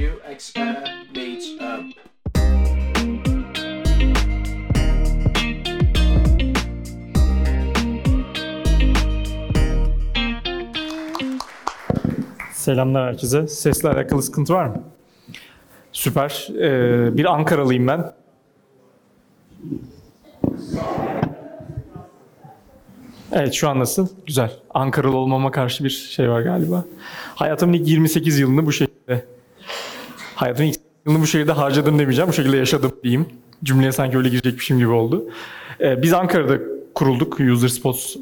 UX meets up. Selamlar herkese. Sesle alakalı sıkıntı var mı? Süper. Ee, bir Ankaralıyım ben. Evet şu an nasıl? Güzel. Ankaralı olmama karşı bir şey var galiba. Hayatımın ilk 28 yılını bu şekilde hayatımın ilk yılını bu şekilde harcadım demeyeceğim. Bu şekilde yaşadım diyeyim. Cümleye sanki öyle girecekmişim gibi oldu. Ee, biz Ankara'da kurulduk User Spots e,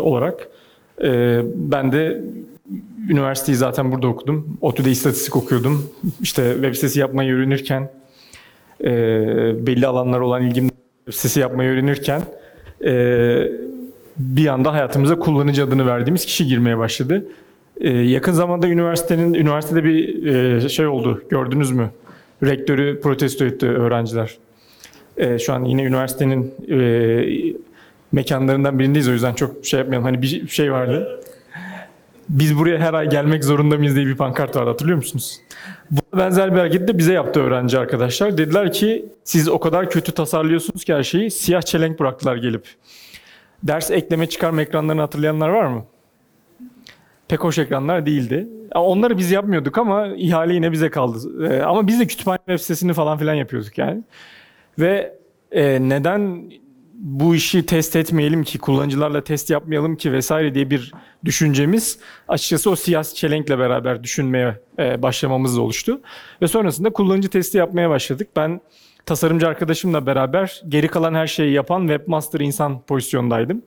olarak. Ee, ben de üniversiteyi zaten burada okudum. ODTÜ'de istatistik okuyordum. İşte web sitesi yapmayı öğrenirken e, belli alanlar olan ilgim web sitesi yapmayı öğrenirken e, bir anda hayatımıza kullanıcı adını verdiğimiz kişi girmeye başladı. E, yakın zamanda üniversitenin üniversitede bir e, şey oldu. Gördünüz mü? Rektörü protesto etti öğrenciler. E, şu an yine üniversitenin e, mekanlarından birindeyiz o yüzden çok şey yapmayalım. Hani bir şey vardı. Biz buraya her ay gelmek zorunda mıyız diye bir pankart vardı hatırlıyor musunuz? Bu benzer bir hareket de bize yaptı öğrenci arkadaşlar. Dediler ki siz o kadar kötü tasarlıyorsunuz ki her şeyi siyah çelenk bıraktılar gelip. Ders ekleme çıkarma ekranlarını hatırlayanlar var mı? Pek hoş ekranlar değildi. Onları biz yapmıyorduk ama ihale yine bize kaldı. Ee, Ama biz de kütüphane web sitesini falan filan yapıyorduk yani. Ve e, neden bu işi test etmeyelim ki, kullanıcılarla test yapmayalım ki vesaire diye bir düşüncemiz açıkçası o siyasi çelenkle beraber düşünmeye e, başlamamızla oluştu. Ve sonrasında kullanıcı testi yapmaya başladık. Ben tasarımcı arkadaşımla beraber geri kalan her şeyi yapan webmaster insan pozisyondaydım.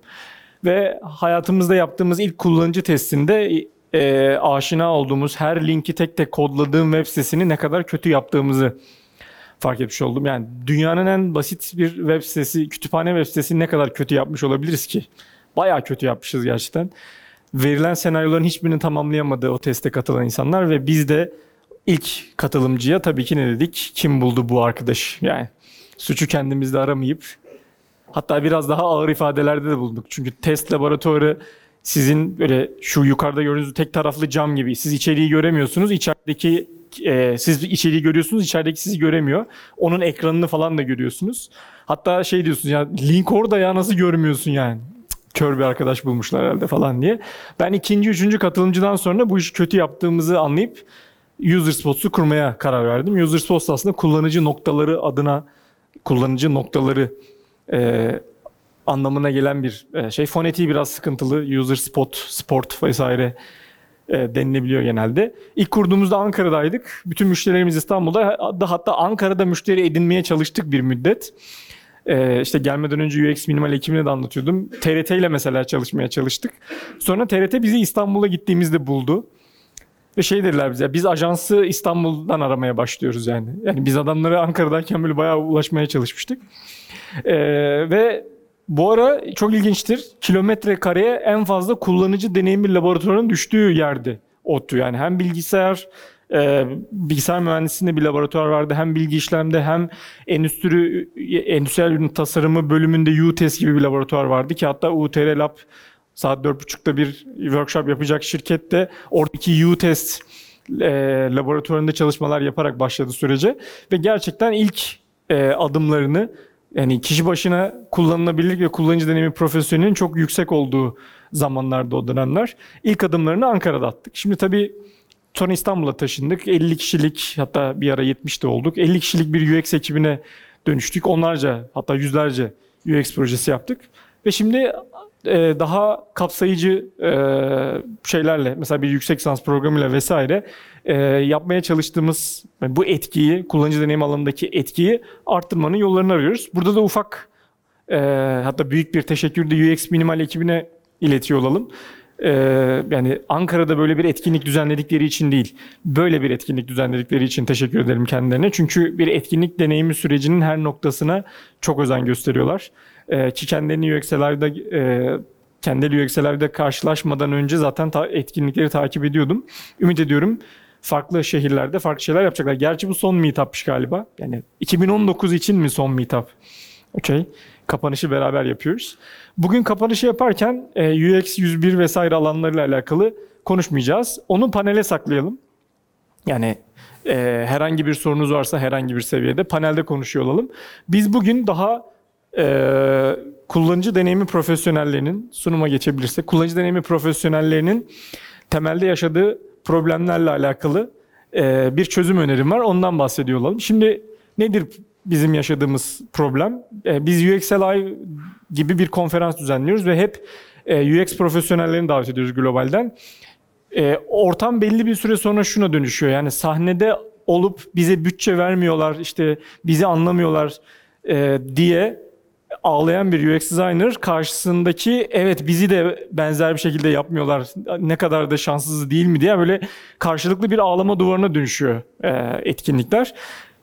Ve hayatımızda yaptığımız ilk kullanıcı testinde e, aşina olduğumuz her linki tek tek kodladığım web sitesini ne kadar kötü yaptığımızı fark etmiş oldum. Yani dünyanın en basit bir web sitesi, kütüphane web sitesini ne kadar kötü yapmış olabiliriz ki? Bayağı kötü yapmışız gerçekten. Verilen senaryoların hiçbirini tamamlayamadı o teste katılan insanlar ve biz de ilk katılımcıya tabii ki ne dedik? Kim buldu bu arkadaş? Yani suçu kendimizde aramayıp hatta biraz daha ağır ifadelerde de bulunduk. Çünkü test laboratuvarı sizin böyle şu yukarıda gördüğünüz tek taraflı cam gibi. Siz içeriği göremiyorsunuz. İçerideki e, siz içeriği görüyorsunuz. içerideki sizi göremiyor. Onun ekranını falan da görüyorsunuz. Hatta şey diyorsunuz ya link orada ya nasıl görmüyorsun yani? Kör bir arkadaş bulmuşlar herhalde falan diye. Ben ikinci, üçüncü katılımcıdan sonra bu işi kötü yaptığımızı anlayıp User Spots'u kurmaya karar verdim. User Spots aslında kullanıcı noktaları adına kullanıcı noktaları e, anlamına gelen bir e, şey. Fonetiği biraz sıkıntılı. User Spot, Sport vesaire e, denilebiliyor genelde. İlk kurduğumuzda Ankara'daydık. Bütün müşterilerimiz İstanbul'da. Hatta, hatta Ankara'da müşteri edinmeye çalıştık bir müddet. E, işte gelmeden önce UX Minimal ekibine de anlatıyordum. TRT ile mesela çalışmaya çalıştık. Sonra TRT bizi İstanbul'a gittiğimizde buldu. Ve şey dediler bize, biz ajansı İstanbul'dan aramaya başlıyoruz yani. Yani biz adamlara Ankara'dayken böyle bayağı ulaşmaya çalışmıştık. Ee, ve bu ara çok ilginçtir. Kilometre kareye en fazla kullanıcı deneyimi laboratuvarının düştüğü yerdi ODTÜ. Yani hem bilgisayar e, bilgisayar mühendisliğinde bir laboratuvar vardı. Hem bilgi işlemde hem endüstri endüstriyel ürün tasarımı bölümünde UTES gibi bir laboratuvar vardı ki hatta UTR Lab saat 4.30'da bir workshop yapacak şirket de oradaki U-Test e, laboratuvarında çalışmalar yaparak başladı sürece ve gerçekten ilk e, adımlarını yani kişi başına kullanılabilirlik ve kullanıcı deneyimi profesyonelinin çok yüksek olduğu zamanlarda o dönemler. İlk adımlarını Ankara'da attık. Şimdi tabii sonra İstanbul'a taşındık. 50 kişilik hatta bir ara 70 de olduk. 50 kişilik bir UX ekibine dönüştük. Onlarca hatta yüzlerce UX projesi yaptık. Ve şimdi e, daha kapsayıcı e, şeylerle mesela bir yüksek lisans programıyla vesaire e, yapmaya çalıştığımız bu etkiyi kullanıcı deneyim alanındaki etkiyi arttırmanın yollarını arıyoruz. Burada da ufak e, hatta büyük bir teşekkür de UX Minimal ekibine iletiyor olalım. E, yani Ankara'da böyle bir etkinlik düzenledikleri için değil, böyle bir etkinlik düzenledikleri için teşekkür ederim kendilerine. Çünkü bir etkinlik deneyimi sürecinin her noktasına çok özen gösteriyorlar. E, ki UX'lerde e, kendi UX'lerde karşılaşmadan önce zaten ta- etkinlikleri takip ediyordum. Ümit ediyorum farklı şehirlerde farklı şeyler yapacaklar. Gerçi bu son meetup'mış galiba. Yani 2019 için mi son meetup? Okey. Kapanışı beraber yapıyoruz. Bugün kapanışı yaparken e, UX 101 vesaire alanlarıyla alakalı konuşmayacağız. Onu panele saklayalım. Yani e, herhangi bir sorunuz varsa herhangi bir seviyede panelde konuşuyor olalım. Biz bugün daha e, kullanıcı deneyimi profesyonellerinin sunuma geçebilirsek kullanıcı deneyimi profesyonellerinin temelde yaşadığı problemlerle alakalı e, bir çözüm önerim var. Ondan bahsediyor olalım. Şimdi nedir bizim yaşadığımız problem? E, biz UXLI gibi bir konferans düzenliyoruz ve hep e, UX profesyonellerini davet ediyoruz globalden. E, ortam belli bir süre sonra şuna dönüşüyor. Yani sahnede olup bize bütçe vermiyorlar, işte bizi anlamıyorlar e, diye ağlayan bir UX designer karşısındaki evet bizi de benzer bir şekilde yapmıyorlar ne kadar da şanssız değil mi diye böyle karşılıklı bir ağlama duvarına dönüşüyor e, etkinlikler.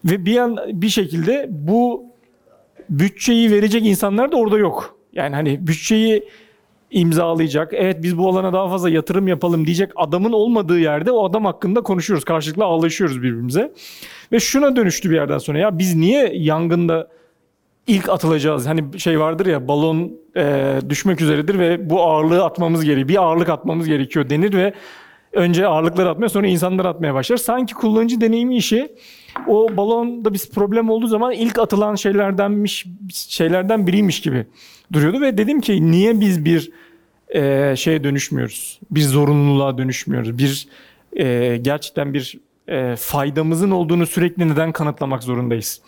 Ve bir an bir şekilde bu bütçeyi verecek insanlar da orada yok. Yani hani bütçeyi imzalayacak. Evet biz bu alana daha fazla yatırım yapalım diyecek adamın olmadığı yerde o adam hakkında konuşuyoruz. Karşılıklı ağlaşıyoruz birbirimize. Ve şuna dönüştü bir yerden sonra ya biz niye yangında ilk atılacağız? Hani şey vardır ya balon e, düşmek üzeredir ve bu ağırlığı atmamız gerekiyor. Bir ağırlık atmamız gerekiyor denir ve önce ağırlıkları atmaya sonra insanları atmaya başlar. Sanki kullanıcı deneyimi işi o balonda bir problem olduğu zaman ilk atılan şeylerdenmiş şeylerden biriymiş gibi duruyordu ve dedim ki niye biz bir e, şeye dönüşmüyoruz? Bir zorunluluğa dönüşmüyoruz. Bir e, gerçekten bir e, faydamızın olduğunu sürekli neden kanıtlamak zorundayız?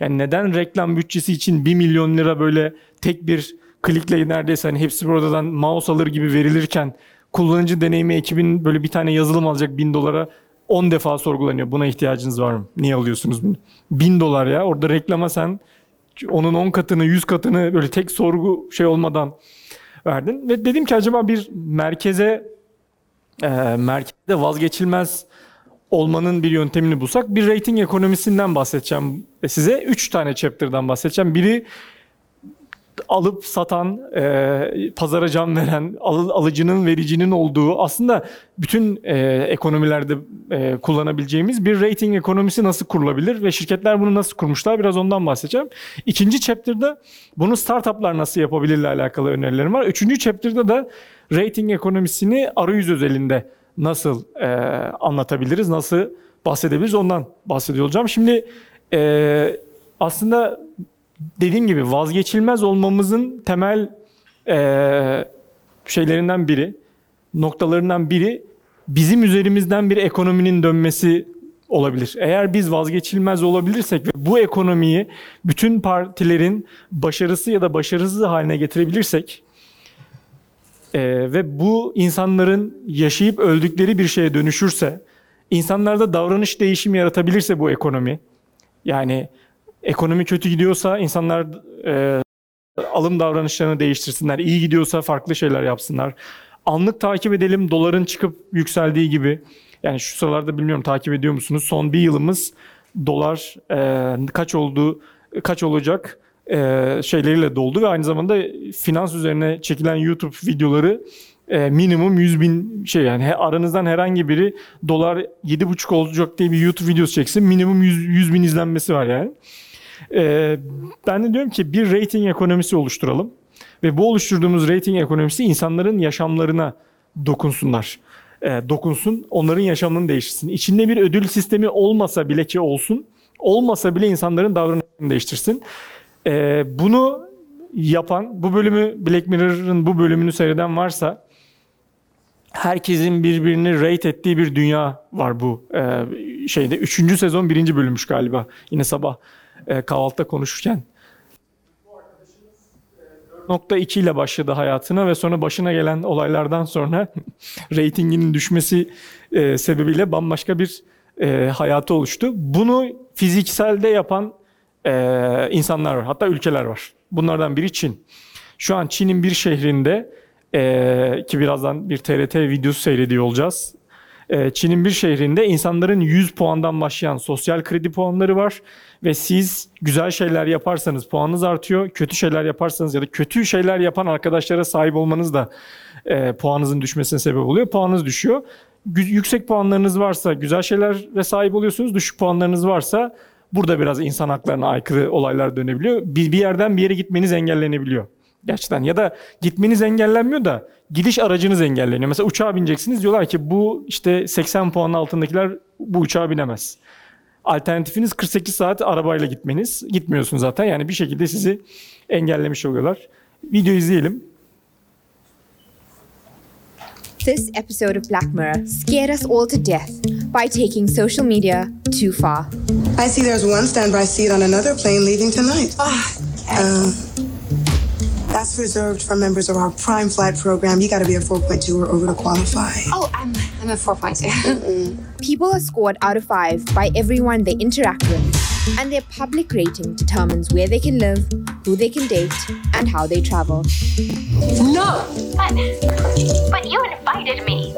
Yani neden reklam bütçesi için 1 milyon lira böyle tek bir klikle neredeyse hani hepsi buradan mouse alır gibi verilirken kullanıcı deneyimi ekibin böyle bir tane yazılım alacak 1000 dolara 10 defa sorgulanıyor. Buna ihtiyacınız var mı? Niye alıyorsunuz bunu? 1000 dolar ya. Orada reklama sen onun 10 katını 100 katını böyle tek sorgu şey olmadan verdin. Ve dedim ki acaba bir merkeze e, merkezde vazgeçilmez olmanın bir yöntemini bulsak bir rating ekonomisinden bahsedeceğim size. Üç tane chapter'dan bahsedeceğim. Biri alıp satan, e, pazara can veren, al, alıcının, vericinin olduğu aslında bütün e, ekonomilerde e, kullanabileceğimiz bir rating ekonomisi nasıl kurulabilir ve şirketler bunu nasıl kurmuşlar biraz ondan bahsedeceğim. İkinci chapter'da bunu startuplar nasıl yapabilirle alakalı önerilerim var. Üçüncü chapter'da da rating ekonomisini arayüz özelinde nasıl e, anlatabiliriz, nasıl bahsedebiliriz ondan bahsediyor olacağım. Şimdi e, aslında dediğim gibi vazgeçilmez olmamızın temel e, şeylerinden biri, noktalarından biri bizim üzerimizden bir ekonominin dönmesi olabilir. Eğer biz vazgeçilmez olabilirsek ve bu ekonomiyi bütün partilerin başarısı ya da başarısız haline getirebilirsek e, ve bu insanların yaşayıp öldükleri bir şeye dönüşürse, insanlarda davranış değişimi yaratabilirse bu ekonomi, yani ekonomi kötü gidiyorsa insanlar e, alım davranışlarını değiştirsinler. İyi gidiyorsa farklı şeyler yapsınlar. Anlık takip edelim doların çıkıp yükseldiği gibi. Yani şu sıralarda bilmiyorum takip ediyor musunuz? Son bir yılımız dolar e, kaç oldu, kaç olacak e, şeyleriyle doldu ve aynı zamanda finans üzerine çekilen YouTube videoları e, minimum 100 bin şey yani aranızdan herhangi biri dolar 7,5 olacak diye bir YouTube videosu çeksin minimum 100, 100 bin izlenmesi var yani. E, ben de diyorum ki bir rating ekonomisi oluşturalım ve bu oluşturduğumuz rating ekonomisi insanların yaşamlarına dokunsunlar. E, dokunsun, onların yaşamını değiştirsin. İçinde bir ödül sistemi olmasa bile ki olsun, olmasa bile insanların davranışını değiştirsin. E, bunu yapan, bu bölümü Black Mirror'ın bu bölümünü seyreden varsa herkesin birbirini rate ettiği bir dünya var bu e, şeyde. Üçüncü sezon birinci bölümmüş galiba. Yine sabah e, kahvaltıda konuşurken. 4.2 ile başladı hayatına ve sonra başına gelen olaylardan sonra reytinginin düşmesi e, sebebiyle bambaşka bir e, hayatı oluştu. Bunu fizikselde yapan e, insanlar var. Hatta ülkeler var. Bunlardan biri Çin. Şu an Çin'in bir şehrinde e, ki birazdan bir TRT videosu seyrediyor olacağız. E, Çin'in bir şehrinde insanların 100 puandan başlayan sosyal kredi puanları var ve siz güzel şeyler yaparsanız puanınız artıyor. Kötü şeyler yaparsanız ya da kötü şeyler yapan arkadaşlara sahip olmanız da e, puanınızın düşmesine sebep oluyor. Puanınız düşüyor. Yüksek puanlarınız varsa güzel şeylere sahip oluyorsunuz. Düşük puanlarınız varsa burada biraz insan haklarına aykırı olaylar dönebiliyor. Bir, bir yerden bir yere gitmeniz engellenebiliyor. Gerçekten ya da gitmeniz engellenmiyor da gidiş aracınız engelleniyor. Mesela uçağa bineceksiniz diyorlar ki bu işte 80 puanın altındakiler bu uçağa binemez. Alternatifiniz 48 saat arabayla gitmeniz. Gitmiyorsun zaten yani bir şekilde sizi engellemiş oluyorlar. Video izleyelim. This episode of Black Mirror scared us all to death by taking social media too far. I see there's one standby seat on another plane leaving tonight. Ah, Um, that's reserved for members of our Prime Flight program. You got to be a 4.2 or over to qualify. Oh, I'm I'm a 4.2. People are scored out of five by everyone they interact with, and their public rating determines where they can live, who they can date, and how they travel. no! But, but you invited me.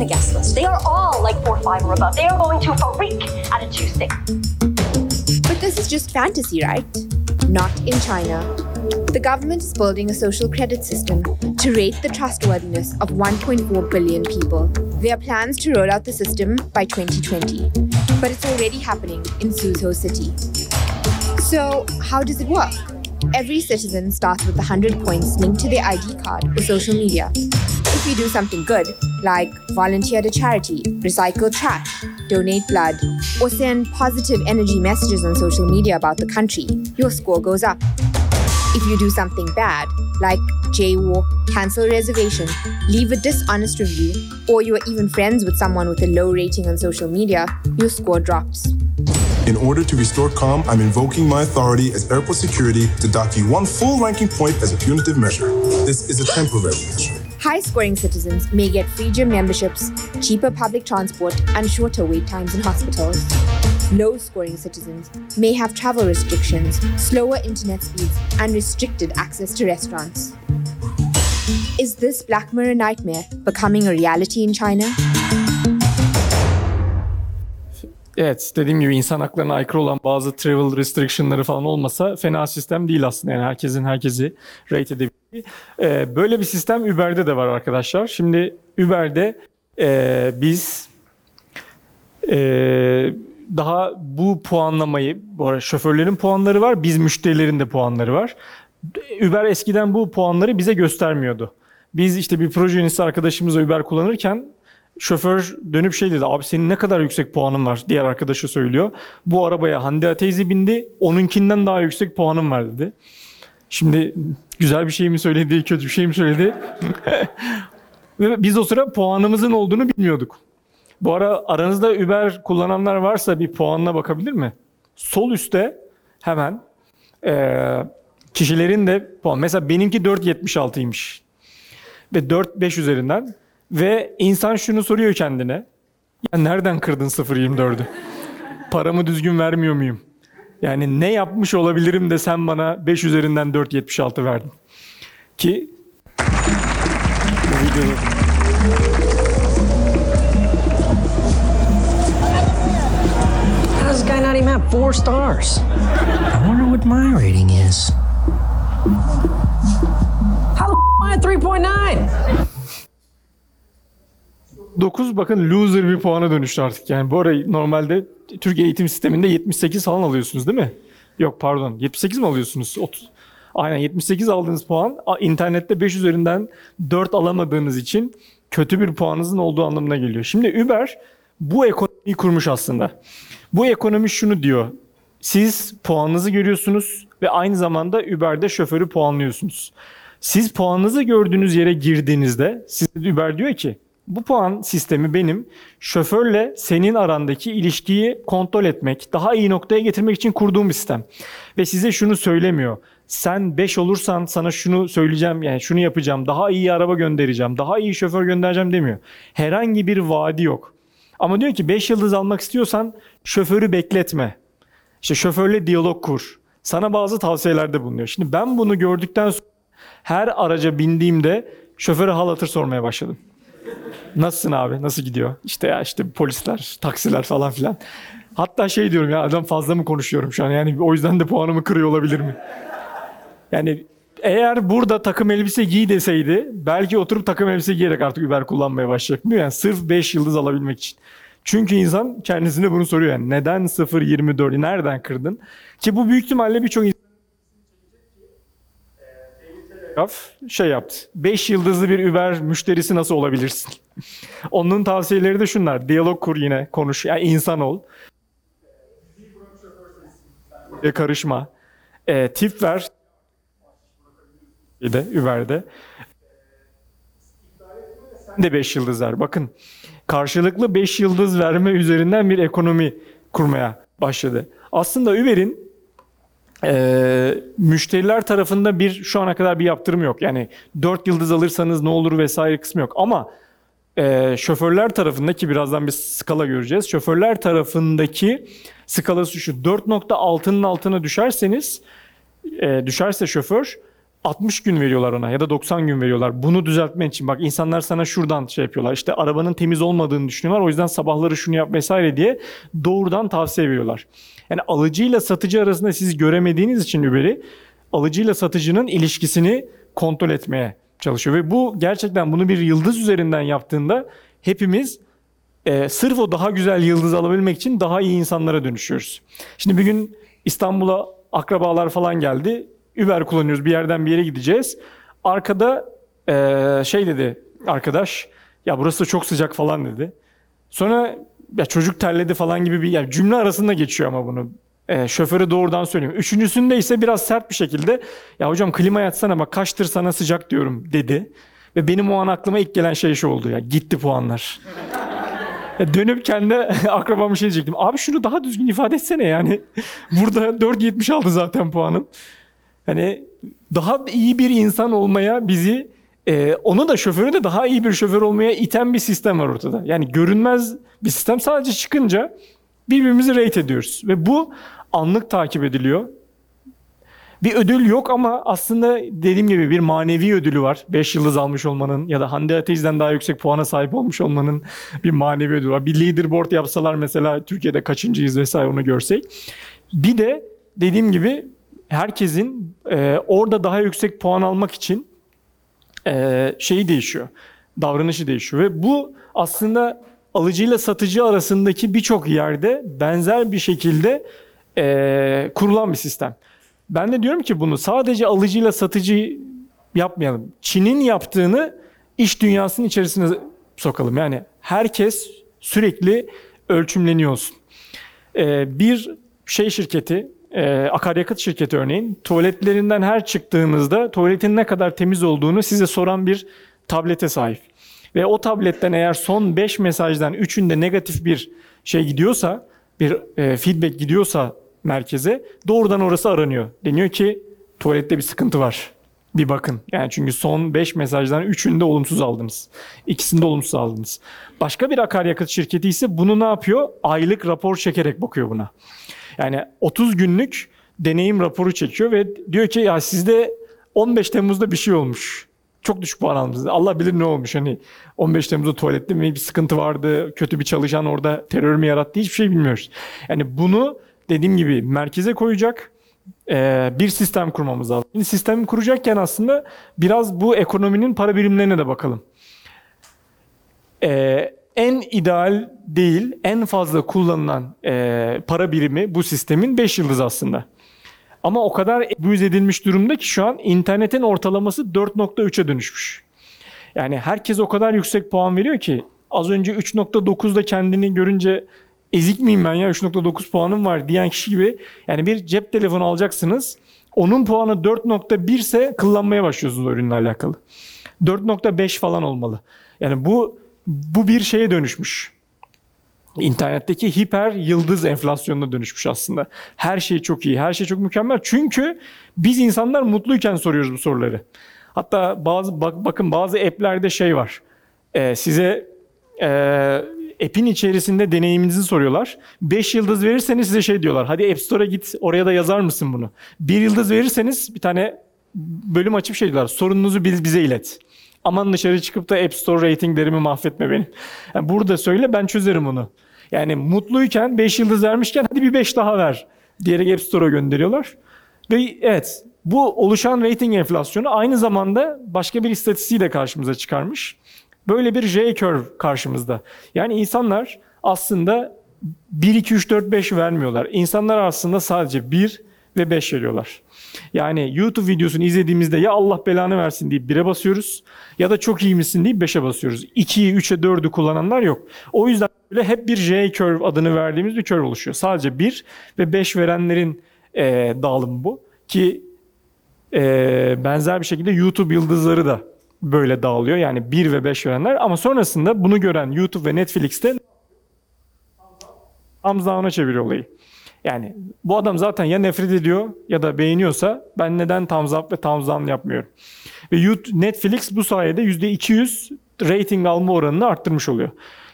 The guest list. They are all like 4 5 or above. They are going to freak at a 2 6. But this is just fantasy, right? Not in China. The government is building a social credit system to rate the trustworthiness of 1.4 billion people. There are plans to roll out the system by 2020, but it's already happening in Suzhou City. So, how does it work? Every citizen starts with 100 points linked to their ID card or social media. If you do something good, like volunteer at a charity, recycle trash, donate blood, or send positive energy messages on social media about the country, your score goes up. If you do something bad, like jaywalk, cancel a reservation, leave a dishonest review, or you are even friends with someone with a low rating on social media, your score drops. In order to restore calm, I'm invoking my authority as airport security to dock you one full ranking point as a punitive measure. This is a temporary measure. High scoring citizens may get free gym memberships, cheaper public transport, and shorter wait times in hospitals. Low scoring citizens may have travel restrictions, slower internet speeds, and restricted access to restaurants. Is this Black Mirror nightmare becoming a reality in China? Evet dediğim gibi insan haklarına aykırı olan bazı travel restriction'ları falan olmasa fena sistem değil aslında. Yani herkesin herkesi rate edebildiği. Ee, böyle bir sistem Uber'de de var arkadaşlar. Şimdi Uber'de e, biz e, daha bu puanlamayı, bu arada şoförlerin puanları var, biz müşterilerin de puanları var. Uber eskiden bu puanları bize göstermiyordu. Biz işte bir proje yöneticisi arkadaşımızla Uber kullanırken şoför dönüp şey dedi. Abi senin ne kadar yüksek puanın var diğer arkadaşı söylüyor. Bu arabaya Hande teyze bindi. Onunkinden daha yüksek puanım var dedi. Şimdi güzel bir şey mi söyledi, kötü bir şey mi söyledi? Ve biz o sıra puanımızın olduğunu bilmiyorduk. Bu ara aranızda Uber kullananlar varsa bir puanına bakabilir mi? Sol üstte hemen eee, kişilerin de puan. Mesela benimki 4.76'ymış. Ve 4-5 üzerinden. Ve insan şunu soruyor kendine. Ya nereden kırdın 0.24'ü? Paramı düzgün vermiyor muyum? Yani ne yapmış olabilirim de sen bana 5 üzerinden 4.76 verdin. Ki bu videoda How does this guy not even have four stars? I wonder what my rating is. How the f- am I at 3.9? 9 bakın loser bir puana dönüştü artık. Yani bu arayı normalde Türkiye eğitim sisteminde 78 falan alıyorsunuz değil mi? Yok pardon 78 mi alıyorsunuz? 30. Aynen 78 aldığınız puan internette 5 üzerinden 4 alamadığınız için kötü bir puanınızın olduğu anlamına geliyor. Şimdi Uber bu ekonomiyi kurmuş aslında. Bu ekonomi şunu diyor. Siz puanınızı görüyorsunuz ve aynı zamanda Uber'de şoförü puanlıyorsunuz. Siz puanınızı gördüğünüz yere girdiğinizde size Uber diyor ki bu puan sistemi benim şoförle senin arandaki ilişkiyi kontrol etmek, daha iyi noktaya getirmek için kurduğum bir sistem. Ve size şunu söylemiyor. Sen 5 olursan sana şunu söyleyeceğim yani şunu yapacağım, daha iyi araba göndereceğim, daha iyi şoför göndereceğim demiyor. Herhangi bir vaadi yok. Ama diyor ki 5 yıldız almak istiyorsan şoförü bekletme. İşte şoförle diyalog kur. Sana bazı tavsiyelerde bulunuyor. Şimdi ben bunu gördükten sonra her araca bindiğimde şoföre hal hatır sormaya başladım. Nasılsın abi? Nasıl gidiyor? İşte ya işte polisler, taksiler falan filan. Hatta şey diyorum ya adam fazla mı konuşuyorum şu an? Yani o yüzden de puanımı kırıyor olabilir mi? Yani eğer burada takım elbise giy deseydi belki oturup takım elbise giyerek artık Uber kullanmaya başlayacak. Mi? Yani sırf 5 yıldız alabilmek için. Çünkü insan kendisine bunu soruyor yani. Neden 0.24'ü nereden kırdın? Ki bu büyük ihtimalle birçok insan Kaf şey yaptı. 5 yıldızlı bir Uber müşterisi nasıl olabilirsin? Onun tavsiyeleri de şunlar. Diyalog kur yine konuş. Yani insan ol. E, karışma. E, tip ver. Bir de Uber'de. Sen de 5 yıldız ver. Bakın karşılıklı 5 yıldız verme üzerinden bir ekonomi kurmaya başladı. Aslında Uber'in e, müşteriler tarafında bir şu ana kadar bir yaptırım yok. Yani 4 yıldız alırsanız ne olur vesaire kısmı yok. Ama e, şoförler tarafındaki birazdan bir skala göreceğiz. Şoförler tarafındaki skalası şu 4.6'nın altına düşerseniz e, düşerse şoför 60 gün veriyorlar ona ya da 90 gün veriyorlar. Bunu düzeltmen için bak insanlar sana şuradan şey yapıyorlar. İşte arabanın temiz olmadığını düşünüyorlar. O yüzden sabahları şunu yap vesaire diye doğrudan tavsiye veriyorlar. Yani alıcıyla satıcı arasında siz göremediğiniz için Uber'i alıcıyla satıcının ilişkisini kontrol etmeye çalışıyor. Ve bu gerçekten bunu bir yıldız üzerinden yaptığında hepimiz e, sırf o daha güzel yıldız alabilmek için daha iyi insanlara dönüşüyoruz. Şimdi bir gün İstanbul'a akrabalar falan geldi. Uber kullanıyoruz bir yerden bir yere gideceğiz. Arkada e, şey dedi arkadaş ya burası çok sıcak falan dedi. Sonra ya çocuk terledi falan gibi bir yani cümle arasında geçiyor ama bunu. E, şoföre doğrudan söylüyorum. Üçüncüsünde ise biraz sert bir şekilde ya hocam klima yatsana bak kaçtır sana sıcak diyorum dedi. Ve benim o an aklıma ilk gelen şey şu oldu ya gitti puanlar. Ya dönüp kendi akrabama şey diyecektim. Abi şunu daha düzgün ifade etsene yani. Burada 4.70 aldı zaten puanım. Hani daha iyi bir insan olmaya bizi e, onu da şoförü de daha iyi bir şoför olmaya iten bir sistem var ortada. Yani görünmez bir sistem sadece çıkınca birbirimizi rate ediyoruz. Ve bu anlık takip ediliyor. Bir ödül yok ama aslında dediğim gibi bir manevi ödülü var. 5 yıldız almış olmanın ya da Hande Ateiz'den daha yüksek puana sahip olmuş olmanın bir manevi ödülü var. Bir leaderboard yapsalar mesela Türkiye'de kaçıncıyız vesaire onu görsek. Bir de dediğim gibi herkesin e, orada daha yüksek puan almak için e, şeyi değişiyor. Davranışı değişiyor ve bu aslında alıcıyla satıcı arasındaki birçok yerde benzer bir şekilde e, kurulan bir sistem. Ben de diyorum ki bunu sadece alıcıyla satıcı yapmayalım. Çin'in yaptığını iş dünyasının içerisine sokalım. Yani herkes sürekli ölçümleniyor olsun. E, bir şey şirketi, e, akaryakıt şirketi örneğin tuvaletlerinden her çıktığınızda tuvaletin ne kadar temiz olduğunu size soran bir tablete sahip. Ve o tabletten eğer son 5 mesajdan 3'ünde negatif bir şey gidiyorsa, bir e, feedback gidiyorsa merkeze doğrudan orası aranıyor. Deniyor ki tuvalette bir sıkıntı var. Bir bakın. Yani çünkü son 5 mesajdan 3'ünde olumsuz aldınız. İkisinde olumsuz aldınız. Başka bir akaryakıt şirketi ise bunu ne yapıyor? Aylık rapor çekerek bakıyor buna. Yani 30 günlük deneyim raporu çekiyor ve diyor ki ya sizde 15 Temmuz'da bir şey olmuş. Çok düşük puan almışsınız. Allah bilir ne olmuş. Hani 15 Temmuz'da tuvalette mi bir sıkıntı vardı, kötü bir çalışan orada terör mü yarattı hiçbir şey bilmiyoruz. Yani bunu dediğim gibi merkeze koyacak bir sistem kurmamız lazım. Şimdi sistemi kuracakken aslında biraz bu ekonominin para birimlerine de bakalım. E, en ideal değil, en fazla kullanılan e, para birimi bu sistemin 5 yıldız aslında. Ama o kadar abuse edilmiş durumda ki şu an internetin ortalaması 4.3'e dönüşmüş. Yani herkes o kadar yüksek puan veriyor ki az önce 3.9'da kendini görünce ezik miyim ben ya 3.9 puanım var diyen kişi gibi yani bir cep telefonu alacaksınız. Onun puanı 4.1 ise kullanmaya başlıyorsunuz ürünle alakalı. 4.5 falan olmalı. Yani bu bu bir şeye dönüşmüş. İnternetteki hiper yıldız enflasyonuna dönüşmüş aslında. Her şey çok iyi, her şey çok mükemmel. Çünkü biz insanlar mutluyken soruyoruz bu soruları. Hatta bazı bak, bakın bazı app'lerde şey var. Ee, size e, app'in içerisinde deneyiminizi soruyorlar. 5 yıldız verirseniz size şey diyorlar. Hadi App Store'a git oraya da yazar mısın bunu? 1 yıldız verirseniz bir tane bölüm açıp şey diyorlar. Sorununuzu biz bize ilet. Aman dışarı çıkıp da App Store ratinglerimi mahvetme benim. Yani burada söyle ben çözerim onu. Yani mutluyken 5 yıldız vermişken hadi bir 5 daha ver diyerek App Store'a gönderiyorlar. Ve evet bu oluşan rating enflasyonu aynı zamanda başka bir istatistiği de karşımıza çıkarmış. Böyle bir J-curve karşımızda. Yani insanlar aslında 1, 2, 3, 4, 5 vermiyorlar. İnsanlar aslında sadece 1, ve 5 veriyorlar. Yani YouTube videosunu izlediğimizde ya Allah belanı versin deyip 1'e basıyoruz ya da çok iyi misin deyip 5'e basıyoruz. 2'yi, 3'e, 4'ü kullananlar yok. O yüzden böyle hep bir J-curve adını verdiğimiz bir curve oluşuyor. Sadece 1 ve 5 verenlerin e, dağılımı bu. Ki e, benzer bir şekilde YouTube yıldızları da böyle dağılıyor. Yani 1 ve 5 verenler ama sonrasında bunu gören YouTube ve Netflix'te thumbs down'a çeviriyor olayı. Yani bu adam zaten ya nefret ediyor ya da beğeniyorsa ben neden thumbs up ve thumbs down yapmıyorum. Ve YouTube, Netflix bu sayede %200 rating alma oranını arttırmış oluyor.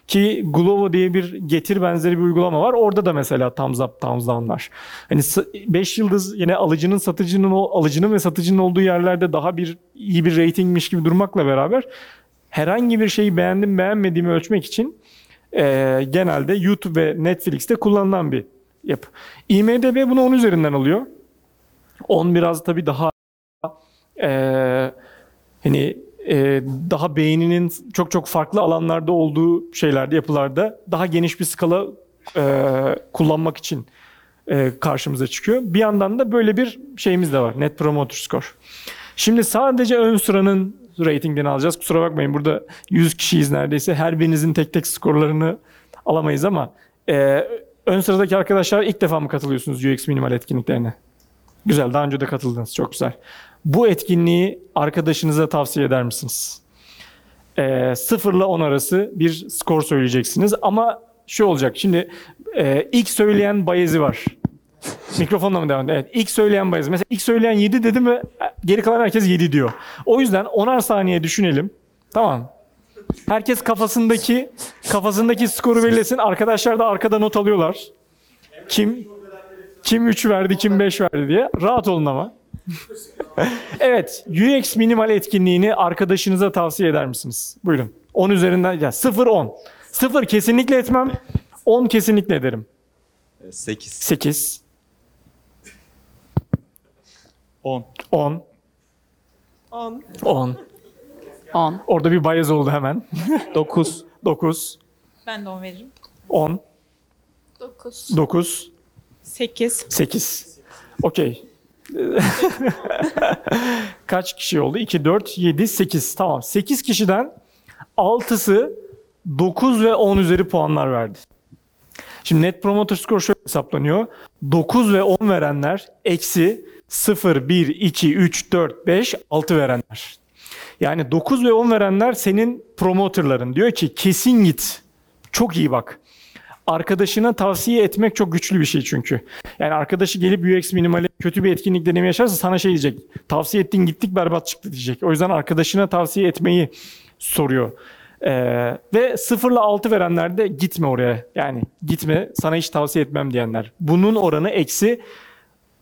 Ki Glovo diye bir getir benzeri bir uygulama var. Orada da mesela thumbs up, thumbs down var. Hani 5 yıldız yine alıcının, satıcının, alıcının ve satıcının olduğu yerlerde daha bir iyi bir ratingmiş gibi durmakla beraber herhangi bir şeyi beğendim beğenmediğimi ölçmek için e, genelde YouTube ve Netflix'te kullanılan bir yapı. IMDB bunu 10 üzerinden alıyor. 10 biraz tabii daha e, hani e, daha beyninin çok çok farklı alanlarda olduğu şeylerde, yapılarda daha geniş bir skala e, kullanmak için e, karşımıza çıkıyor. Bir yandan da böyle bir şeyimiz de var. Net Promoter Score. Şimdi sadece ön sıranın ratingini alacağız. Kusura bakmayın burada 100 kişiyiz neredeyse. Her birinizin tek tek skorlarını alamayız ama e, ön sıradaki arkadaşlar ilk defa mı katılıyorsunuz UX Minimal etkinliklerine? Güzel. Daha önce de katıldınız. Çok güzel. Bu etkinliği arkadaşınıza tavsiye eder misiniz? Ee, 0 ile 10 arası bir skor söyleyeceksiniz. Ama şu olacak. Şimdi e, ilk söyleyen bayezi var. Mikrofonla mı devam? Evet. İlk söyleyen bayezi. Mesela ilk söyleyen 7 dedi mi geri kalan herkes 7 diyor. O yüzden 10'ar saniye düşünelim. Tamam. Herkes kafasındaki kafasındaki skoru belirlesin. Arkadaşlar da arkada not alıyorlar. Kim kim 3 verdi, kim 5 verdi diye. Rahat olun ama. evet, UX minimal etkinliğini arkadaşınıza tavsiye eder misiniz? Buyurun. 10 üzerinden, ya 0 10. 0 kesinlikle etmem. 10 kesinlikle ederim. 8. 8, 10. 10, 10. 10. 10. Orada bir bayez oldu hemen. 9. 9, Ben de 10 veririm. 10, 9. 9, 8. 8. Okey. Kaç kişi oldu? 2, 4, 7, 8. Tamam. 8 kişiden 6'sı 9 ve 10 üzeri puanlar verdi. Şimdi Net Promoter Score şöyle hesaplanıyor. 9 ve 10 verenler eksi 0, 1, 2, 3, 4, 5, 6 verenler. Yani 9 ve 10 verenler senin promoterların. Diyor ki kesin git. Çok iyi bak arkadaşına tavsiye etmek çok güçlü bir şey çünkü. Yani arkadaşı gelip UX Minimal'e kötü bir etkinlik deneyimi yaşarsa sana şey diyecek. Tavsiye ettin gittik berbat çıktı diyecek. O yüzden arkadaşına tavsiye etmeyi soruyor. Ee, ve 0 ile 6 verenler de gitme oraya. Yani gitme sana hiç tavsiye etmem diyenler. Bunun oranı eksi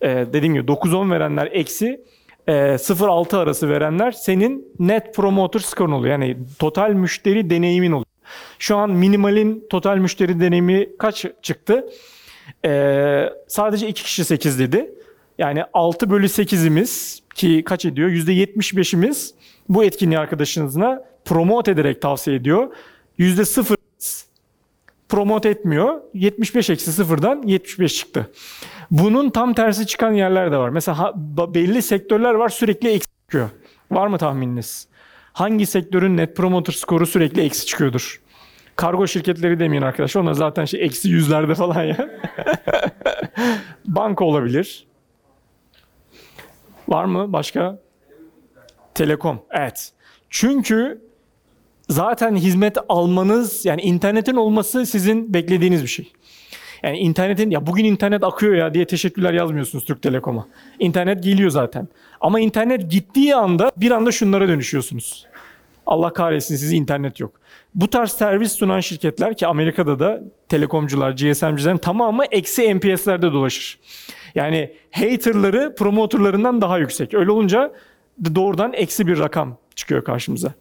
e, dediğim gibi 9-10 verenler eksi e, 0-6 arası verenler senin net promoter skorun oluyor. Yani total müşteri deneyimin oluyor. Şu an minimalin total müşteri deneyimi kaç çıktı? Ee, sadece 2 kişi 8 dedi. Yani 6 bölü 8'imiz ki kaç ediyor? %75'imiz bu etkinliği arkadaşınızına promote ederek tavsiye ediyor. %0 promote etmiyor. 75 eksi sıfırdan 75 çıktı. Bunun tam tersi çıkan yerler de var. Mesela belli sektörler var sürekli eksi çıkıyor. Var mı tahmininiz? Hangi sektörün net promoter skoru sürekli eksi çıkıyordur? Kargo şirketleri demeyin arkadaşlar. Onlar zaten şey eksi yüzlerde falan ya. Banka olabilir. Var mı başka? Telekom. Evet. Çünkü zaten hizmet almanız yani internetin olması sizin beklediğiniz bir şey. Yani internetin ya bugün internet akıyor ya diye teşekkürler yazmıyorsunuz Türk Telekom'a. İnternet geliyor zaten. Ama internet gittiği anda bir anda şunlara dönüşüyorsunuz. Allah kahretsin sizi internet yok. Bu tarz servis sunan şirketler ki Amerika'da da telekomcular, GSM'cilerin tamamı eksi NPS'lerde dolaşır. Yani haterları promoterlarından daha yüksek. Öyle olunca doğrudan eksi bir rakam çıkıyor karşımıza.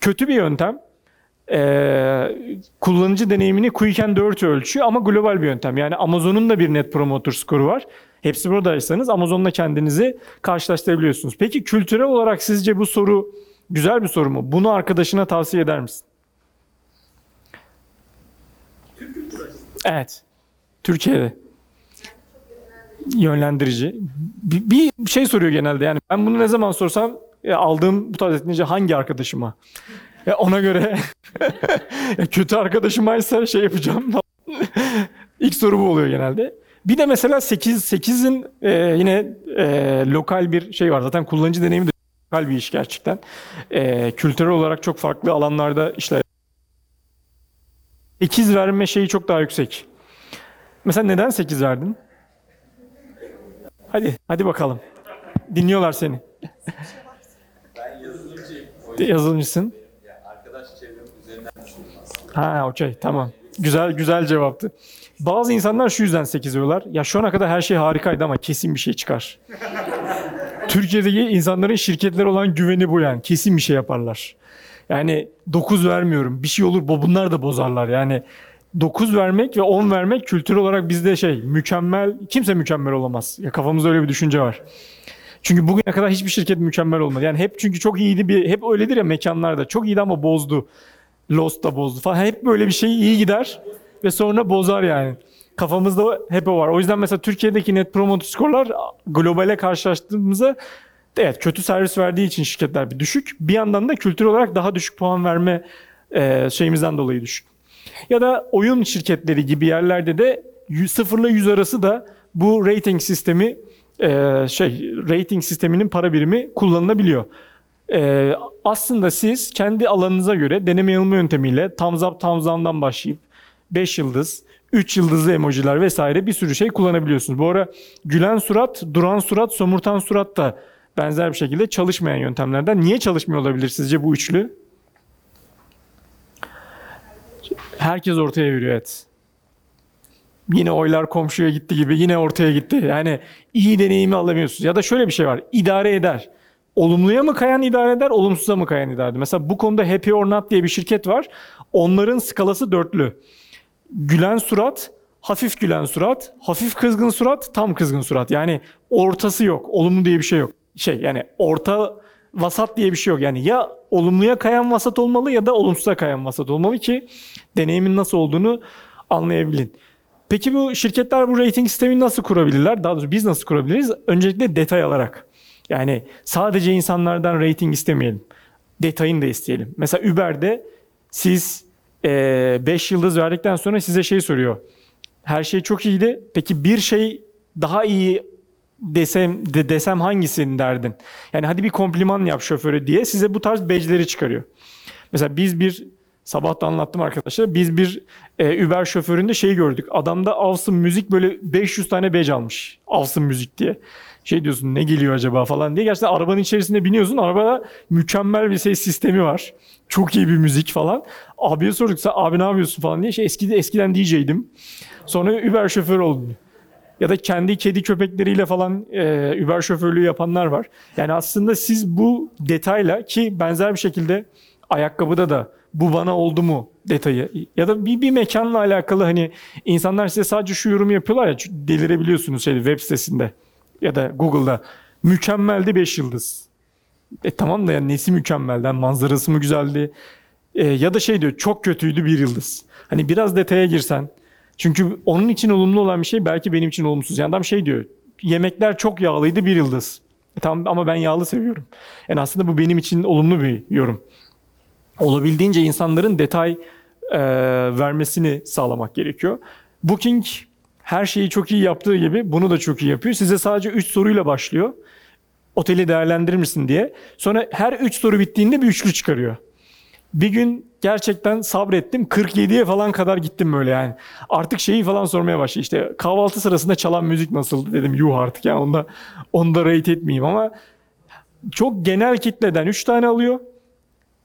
Kötü bir yöntem. Ee, kullanıcı deneyimini quick and ölçüyor ama global bir yöntem. Yani Amazon'un da bir net promoter skoru var. Hepsi buradaysanız Amazon'la kendinizi karşılaştırabiliyorsunuz. Peki kültürel olarak sizce bu soru güzel bir soru mu? Bunu arkadaşına tavsiye eder misin? Evet. Türkiye'de. yönlendirici. Bir, bir şey soruyor genelde yani ben bunu ne zaman sorsam e, aldığım bu tarz etkince hangi arkadaşıma? E, ona göre e, kötü arkadaşımaysa şey yapacağım. İlk soru bu oluyor genelde. Bir de mesela 8 8'in e, yine e, lokal bir şey var. Zaten kullanıcı deneyimi de lokal bir iş gerçekten. E, kültürel olarak çok farklı alanlarda işler. 8 verme şeyi çok daha yüksek. Mesela neden 8 verdin? Hadi, hadi bakalım. Dinliyorlar seni. Ben yazılımcıyım. Yazılımcısın. Ha, okey, tamam. Güzel, güzel cevaptı. Bazı insanlar şu yüzden 8 veriyorlar. Ya şu ana kadar her şey harikaydı ama kesin bir şey çıkar. Türkiye'deki insanların şirketlere olan güveni bu yani. Kesin bir şey yaparlar. Yani 9 vermiyorum. Bir şey olur. bu- Bunlar da bozarlar. Yani 9 vermek ve 10 vermek kültür olarak bizde şey mükemmel. Kimse mükemmel olamaz. Ya kafamızda öyle bir düşünce var. Çünkü bugüne kadar hiçbir şirket mükemmel olmadı. Yani hep çünkü çok iyiydi bir hep öyledir ya mekanlarda. Çok iyiydi ama bozdu. Lost da bozdu falan. Hep böyle bir şey iyi gider ve sonra bozar yani. Kafamızda hep o var. O yüzden mesela Türkiye'deki net promoter skorlar globale karşılaştığımızda evet kötü servis verdiği için şirketler bir düşük. Bir yandan da kültür olarak daha düşük puan verme e, şeyimizden dolayı düşük. Ya da oyun şirketleri gibi yerlerde de 0 ile 100 arası da bu rating sistemi e, şey rating sisteminin para birimi kullanılabiliyor. E, aslında siz kendi alanınıza göre deneme yanılma yöntemiyle thumbs up thumbs down'dan başlayıp 5 yıldız, 3 yıldızlı emojiler vesaire bir sürü şey kullanabiliyorsunuz. Bu ara gülen surat, duran surat, somurtan surat da benzer bir şekilde çalışmayan yöntemlerden. Niye çalışmıyor olabilir sizce bu üçlü? Herkes ortaya veriyor evet. Yine oylar komşuya gitti gibi yine ortaya gitti. Yani iyi deneyimi alamıyorsunuz. Ya da şöyle bir şey var. İdare eder. Olumluya mı kayan idare eder, olumsuza mı kayan idare eder? Mesela bu konuda Happy or Not diye bir şirket var. Onların skalası dörtlü. Gülen surat, hafif gülen surat, hafif kızgın surat, tam kızgın surat. Yani ortası yok. Olumlu diye bir şey yok. Şey yani orta vasat diye bir şey yok. Yani ya olumluya kayan vasat olmalı ya da olumsuza kayan vasat olmalı ki deneyimin nasıl olduğunu anlayabilin. Peki bu şirketler bu rating sistemini nasıl kurabilirler? Daha doğrusu biz nasıl kurabiliriz? Öncelikle detay alarak. Yani sadece insanlardan rating istemeyelim. Detayını da isteyelim. Mesela Uber'de siz 5 yıldız verdikten sonra size şey soruyor. Her şey çok iyiydi. Peki bir şey daha iyi desem de desem hangisini derdin? Yani hadi bir kompliman yap şoföre diye size bu tarz badge'leri çıkarıyor. Mesela biz bir sabah da anlattım arkadaşlar. Biz bir e, Uber şoföründe şey gördük. Adamda Avsın Müzik böyle 500 tane badge almış. Avsın Müzik diye. Şey diyorsun ne geliyor acaba falan diye. Gerçekten arabanın içerisinde biniyorsun. Arabada mükemmel bir ses sistemi var. Çok iyi bir müzik falan. Abiye sorduk sen abi ne yapıyorsun falan diye. Şey eskide, eskiden DJ'dim. Sonra Uber şoförü oldum. Ya da kendi kedi köpekleriyle falan e, Uber şoförlüğü yapanlar var. Yani aslında siz bu detayla ki benzer bir şekilde ayakkabıda da bu bana oldu mu detayı ya da bir, bir mekanla alakalı hani insanlar size sadece şu yorum yapıyorlar ya delirebiliyorsunuz şeyde web sitesinde ya da Google'da mükemmeldi 5 yıldız. E tamam da yani nesi mükemmelden manzarası mı güzeldi E, ya da şey diyor çok kötüydü bir yıldız. Hani biraz detaya girsen çünkü onun için olumlu olan bir şey belki benim için olumsuz. Yani adam şey diyor yemekler çok yağlıydı bir yıldız. E tamam ama ben yağlı seviyorum. Yani aslında bu benim için olumlu bir yorum olabildiğince insanların detay e, vermesini sağlamak gerekiyor. Booking her şeyi çok iyi yaptığı gibi bunu da çok iyi yapıyor. Size sadece 3 soruyla başlıyor. Oteli değerlendirir misin diye. Sonra her 3 soru bittiğinde bir üçlü çıkarıyor. Bir gün gerçekten sabrettim. 47'ye falan kadar gittim böyle yani. Artık şeyi falan sormaya başladı. İşte kahvaltı sırasında çalan müzik nasıl dedim. Yuh artık yani onda, onda rate etmeyeyim ama çok genel kitleden 3 tane alıyor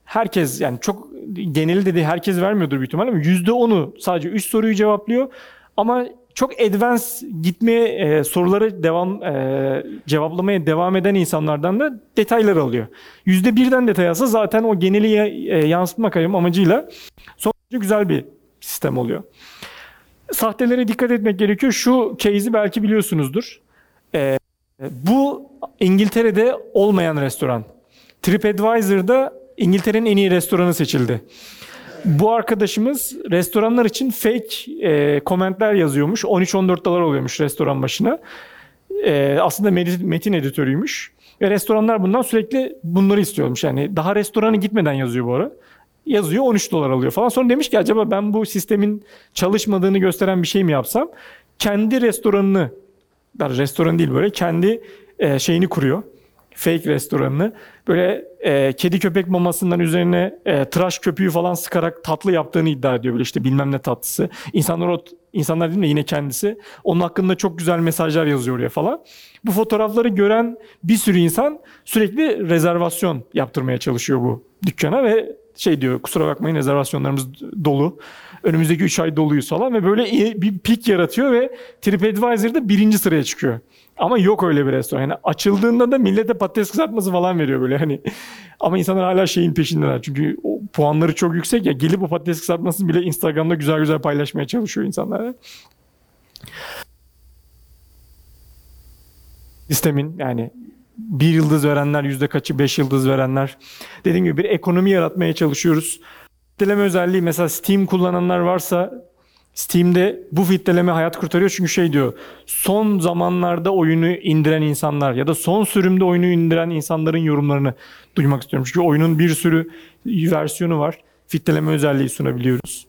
herkes yani çok geneli dedi herkes vermiyordur büyük ihtimalle ama %10'u sadece 3 soruyu cevaplıyor. Ama çok advance gitmeye e, soruları devam e, cevaplamaya devam eden insanlardan da detaylar alıyor. %1'den detay alsa zaten o geneli e, yansıtmak amacıyla son derece güzel bir sistem oluyor. Sahtelere dikkat etmek gerekiyor. Şu case'i belki biliyorsunuzdur. E, bu İngiltere'de olmayan restoran. TripAdvisor'da İngiltere'nin en iyi restoranı seçildi. Bu arkadaşımız restoranlar için fake e, komentler yazıyormuş. 13-14 dolar oluyormuş restoran başına. e, aslında metin, editörüymüş. Ve restoranlar bundan sürekli bunları istiyormuş. Yani daha restorana gitmeden yazıyor bu ara. Yazıyor 13 dolar alıyor falan. Sonra demiş ki acaba ben bu sistemin çalışmadığını gösteren bir şey mi yapsam? Kendi restoranını, restoran değil böyle kendi e, şeyini kuruyor. Fake restoranını. Böyle e, kedi köpek mamasından üzerine e, tıraş köpüğü falan sıkarak tatlı yaptığını iddia ediyor. Böyle işte bilmem ne tatlısı. İnsanlar o insanlar değil de yine kendisi. Onun hakkında çok güzel mesajlar yazıyor oraya falan. Bu fotoğrafları gören bir sürü insan sürekli rezervasyon yaptırmaya çalışıyor bu dükkana ve şey diyor kusura bakmayın rezervasyonlarımız dolu. Önümüzdeki 3 ay doluyuz falan ve böyle bir pik yaratıyor ve TripAdvisor'da birinci sıraya çıkıyor. Ama yok öyle bir restoran. Yani açıldığında da millete patates kızartması falan veriyor böyle hani. Ama insanlar hala şeyin peşindeler. Çünkü o puanları çok yüksek ya. Gelip o patates kızartmasını bile Instagram'da güzel güzel paylaşmaya çalışıyor insanlar. Sistemin yani bir yıldız verenler yüzde kaçı beş yıldız verenler. Dediğim gibi bir ekonomi yaratmaya çalışıyoruz. Filtreleme özelliği mesela Steam kullananlar varsa Steam'de bu filtreleme hayat kurtarıyor çünkü şey diyor son zamanlarda oyunu indiren insanlar ya da son sürümde oyunu indiren insanların yorumlarını duymak istiyorum. Çünkü oyunun bir sürü versiyonu var. Filtreleme özelliği sunabiliyoruz.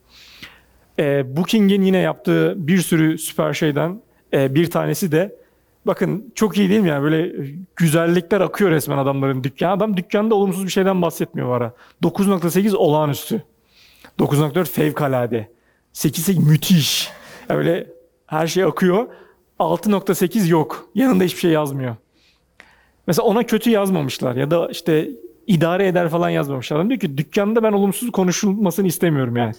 Ee, Booking'in yine yaptığı bir sürü süper şeyden e, bir tanesi de bakın çok iyi değil mi yani böyle güzellikler akıyor resmen adamların dükkanı. Adam dükkanda olumsuz bir şeyden bahsetmiyor var. 9.8 olağanüstü. 9.4 fevkalade. 8 müthiş. Öyle her şey akıyor. 6.8 yok. Yanında hiçbir şey yazmıyor. Mesela ona kötü yazmamışlar ya da işte idare eder falan yazmamışlar. Adam diyor ki dükkanda ben olumsuz konuşulmasını istemiyorum yani.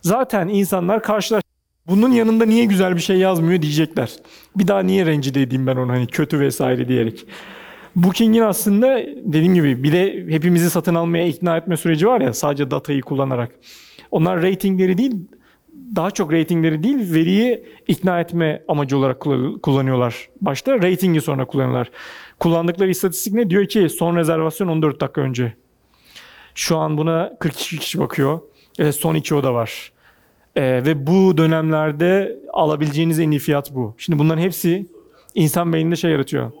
Zaten insanlar karşılaş bunun yanında niye güzel bir şey yazmıyor diyecekler. Bir daha niye rencide edeyim ben onu hani kötü vesaire diyerek. Booking'in aslında dediğim gibi bir de hepimizi satın almaya ikna etme süreci var ya sadece datayı kullanarak. Onlar ratingleri değil daha çok ratingleri değil veriyi ikna etme amacı olarak kullan- kullanıyorlar. Başta ratingi sonra kullanıyorlar. Kullandıkları istatistik ne? Diyor ki son rezervasyon 14 dakika önce. Şu an buna 42 kişi bakıyor. E, son iki oda var. E, ve bu dönemlerde alabileceğiniz en iyi fiyat bu. Şimdi bunların hepsi insan beyninde şey yaratıyor.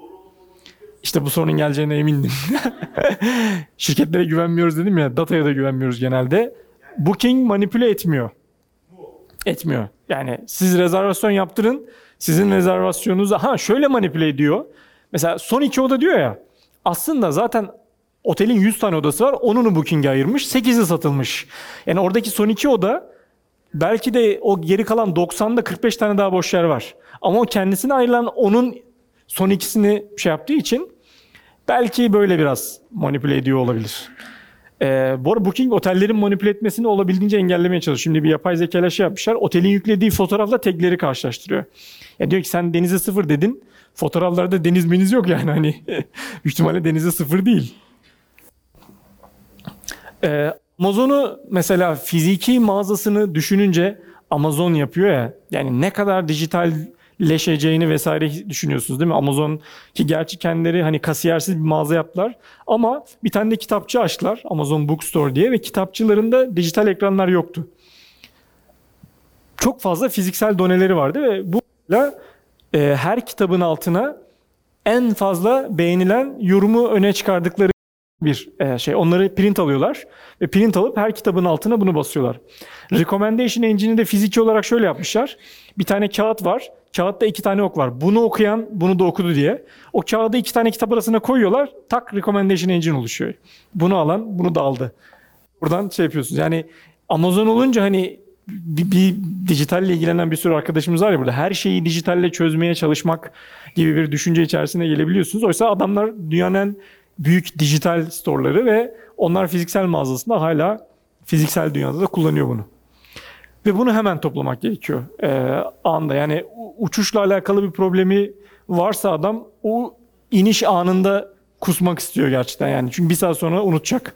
İşte bu sorunun geleceğine emindim. Şirketlere güvenmiyoruz dedim ya, dataya da güvenmiyoruz genelde. Booking manipüle etmiyor. Etmiyor. Yani siz rezervasyon yaptırın, sizin rezervasyonunuzu ha şöyle manipüle ediyor. Mesela son iki oda diyor ya, aslında zaten otelin 100 tane odası var, onunu Booking'e ayırmış, 8'i satılmış. Yani oradaki son iki oda belki de o geri kalan 90'da 45 tane daha boş yer var. Ama o kendisine ayrılan onun son ikisini şey yaptığı için belki böyle biraz manipüle ediyor olabilir. Ee, bu arada Booking otellerin manipüle etmesini olabildiğince engellemeye çalışıyor. Şimdi bir yapay zeka şey yapmışlar. Otelin yüklediği fotoğrafla tagleri karşılaştırıyor. Ya diyor ki sen denize sıfır dedin. Fotoğraflarda deniz meniz yok yani hani. büyük ihtimalle denize sıfır değil. Ee, Amazon'u mesela fiziki mağazasını düşününce Amazon yapıyor ya. Yani ne kadar dijitalleşeceğini vesaire düşünüyorsunuz değil mi? Amazon ki gerçi kendileri hani kasiyersiz bir mağaza yaptılar. Ama bir tane de kitapçı açtılar. Amazon Bookstore diye ve kitapçılarında dijital ekranlar yoktu. Çok fazla fiziksel doneleri vardı ve bu e, her kitabın altına en fazla beğenilen yorumu öne çıkardıkları bir e, şey. Onları print alıyorlar ve print alıp her kitabın altına bunu basıyorlar. Recommendation Engine'i de fiziki olarak şöyle yapmışlar. Bir tane kağıt var. Kağıtta iki tane ok var. Bunu okuyan bunu da okudu diye. O kağıdı iki tane kitap arasına koyuyorlar. Tak Recommendation Engine oluşuyor. Bunu alan bunu da aldı. Buradan şey yapıyorsunuz. Yani Amazon olunca hani bir, bir dijitalle ilgilenen bir sürü arkadaşımız var ya burada. Her şeyi dijitalle çözmeye çalışmak gibi bir düşünce içerisine gelebiliyorsunuz. Oysa adamlar dünyanın en büyük dijital storeları ve onlar fiziksel mağazasında hala fiziksel dünyada da kullanıyor bunu. Ve bunu hemen toplamak gerekiyor ee, anda. Yani uçuşla alakalı bir problemi varsa adam o iniş anında kusmak istiyor gerçekten yani. Çünkü bir saat sonra unutacak.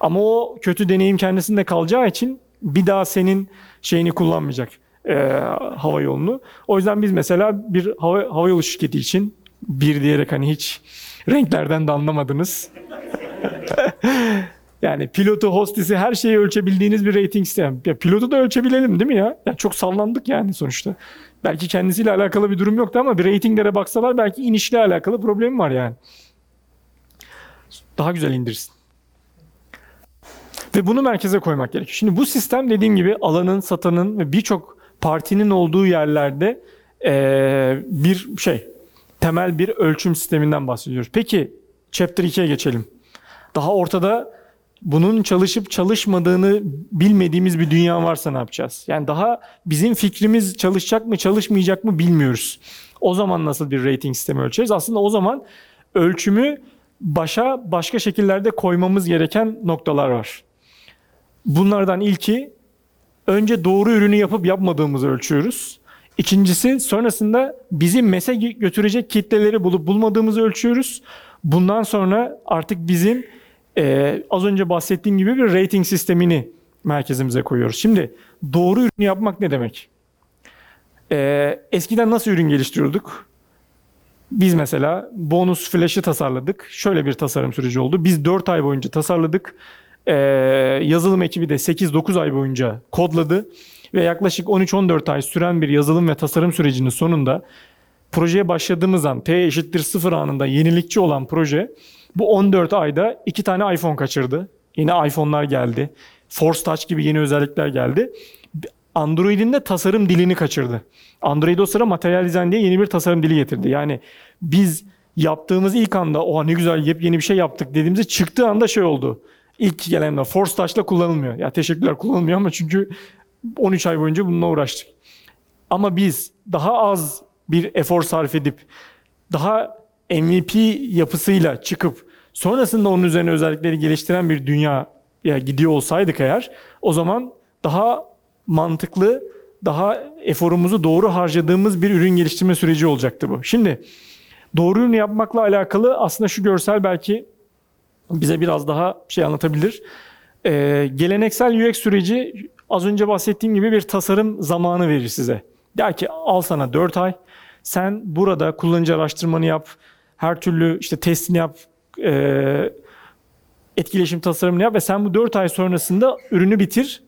Ama o kötü deneyim kendisinde kalacağı için bir daha senin şeyini kullanmayacak e, hava yolunu. O yüzden biz mesela bir hava, hava yolu şirketi için bir diyerek hani hiç renklerden de anlamadınız. Yani pilotu, hostesi her şeyi ölçebildiğiniz bir rating sistemi. Ya pilotu da ölçebilelim değil mi ya? ya? Çok sallandık yani sonuçta. Belki kendisiyle alakalı bir durum yoktu ama bir ratinglere baksalar belki inişle alakalı problemi var yani. Daha güzel indirsin. Ve bunu merkeze koymak gerekiyor. Şimdi bu sistem dediğim gibi alanın, satanın ve birçok partinin olduğu yerlerde eee, bir şey, temel bir ölçüm sisteminden bahsediyoruz. Peki Chapter 2'ye geçelim. Daha ortada bunun çalışıp çalışmadığını bilmediğimiz bir dünya varsa ne yapacağız? Yani daha bizim fikrimiz çalışacak mı çalışmayacak mı bilmiyoruz. O zaman nasıl bir rating sistemi ölçeriz? Aslında o zaman ölçümü başa başka şekillerde koymamız gereken noktalar var. Bunlardan ilki önce doğru ürünü yapıp yapmadığımızı ölçüyoruz. İkincisi sonrasında bizi mese götürecek kitleleri bulup bulmadığımızı ölçüyoruz. Bundan sonra artık bizim e, az önce bahsettiğim gibi bir rating sistemini merkezimize koyuyoruz. Şimdi doğru ürünü yapmak ne demek? E, eskiden nasıl ürün geliştiriyorduk? Biz mesela bonus flash'ı tasarladık. Şöyle bir tasarım süreci oldu. Biz 4 ay boyunca tasarladık. Ee, yazılım ekibi de 8-9 ay boyunca kodladı. Ve yaklaşık 13-14 ay süren bir yazılım ve tasarım sürecinin sonunda projeye başladığımız an T eşittir 0 anında yenilikçi olan proje bu 14 ayda iki tane iPhone kaçırdı. Yeni iPhone'lar geldi. Force Touch gibi yeni özellikler geldi. Android'in de tasarım dilini kaçırdı. Android o sıra Material Design diye yeni bir tasarım dili getirdi. Yani biz yaptığımız ilk anda oha ne güzel yepyeni bir şey yaptık dediğimizde çıktığı anda şey oldu. İlk gelenler Force Touch'la kullanılmıyor. Ya teşekkürler kullanılmıyor ama çünkü 13 ay boyunca bununla uğraştık. Ama biz daha az bir efor sarf edip daha MVP yapısıyla çıkıp sonrasında onun üzerine özellikleri geliştiren bir dünya ya gidiyor olsaydık eğer o zaman daha mantıklı, daha eforumuzu doğru harcadığımız bir ürün geliştirme süreci olacaktı bu. Şimdi doğru ürünü yapmakla alakalı aslında şu görsel belki bize biraz daha şey anlatabilir. Ee, geleneksel UX süreci az önce bahsettiğim gibi bir tasarım zamanı verir size. Der ki al sana 4 ay. Sen burada kullanıcı araştırmanı yap. Her türlü işte testini yap. E, etkileşim tasarımını yap ve sen bu 4 ay sonrasında ürünü bitir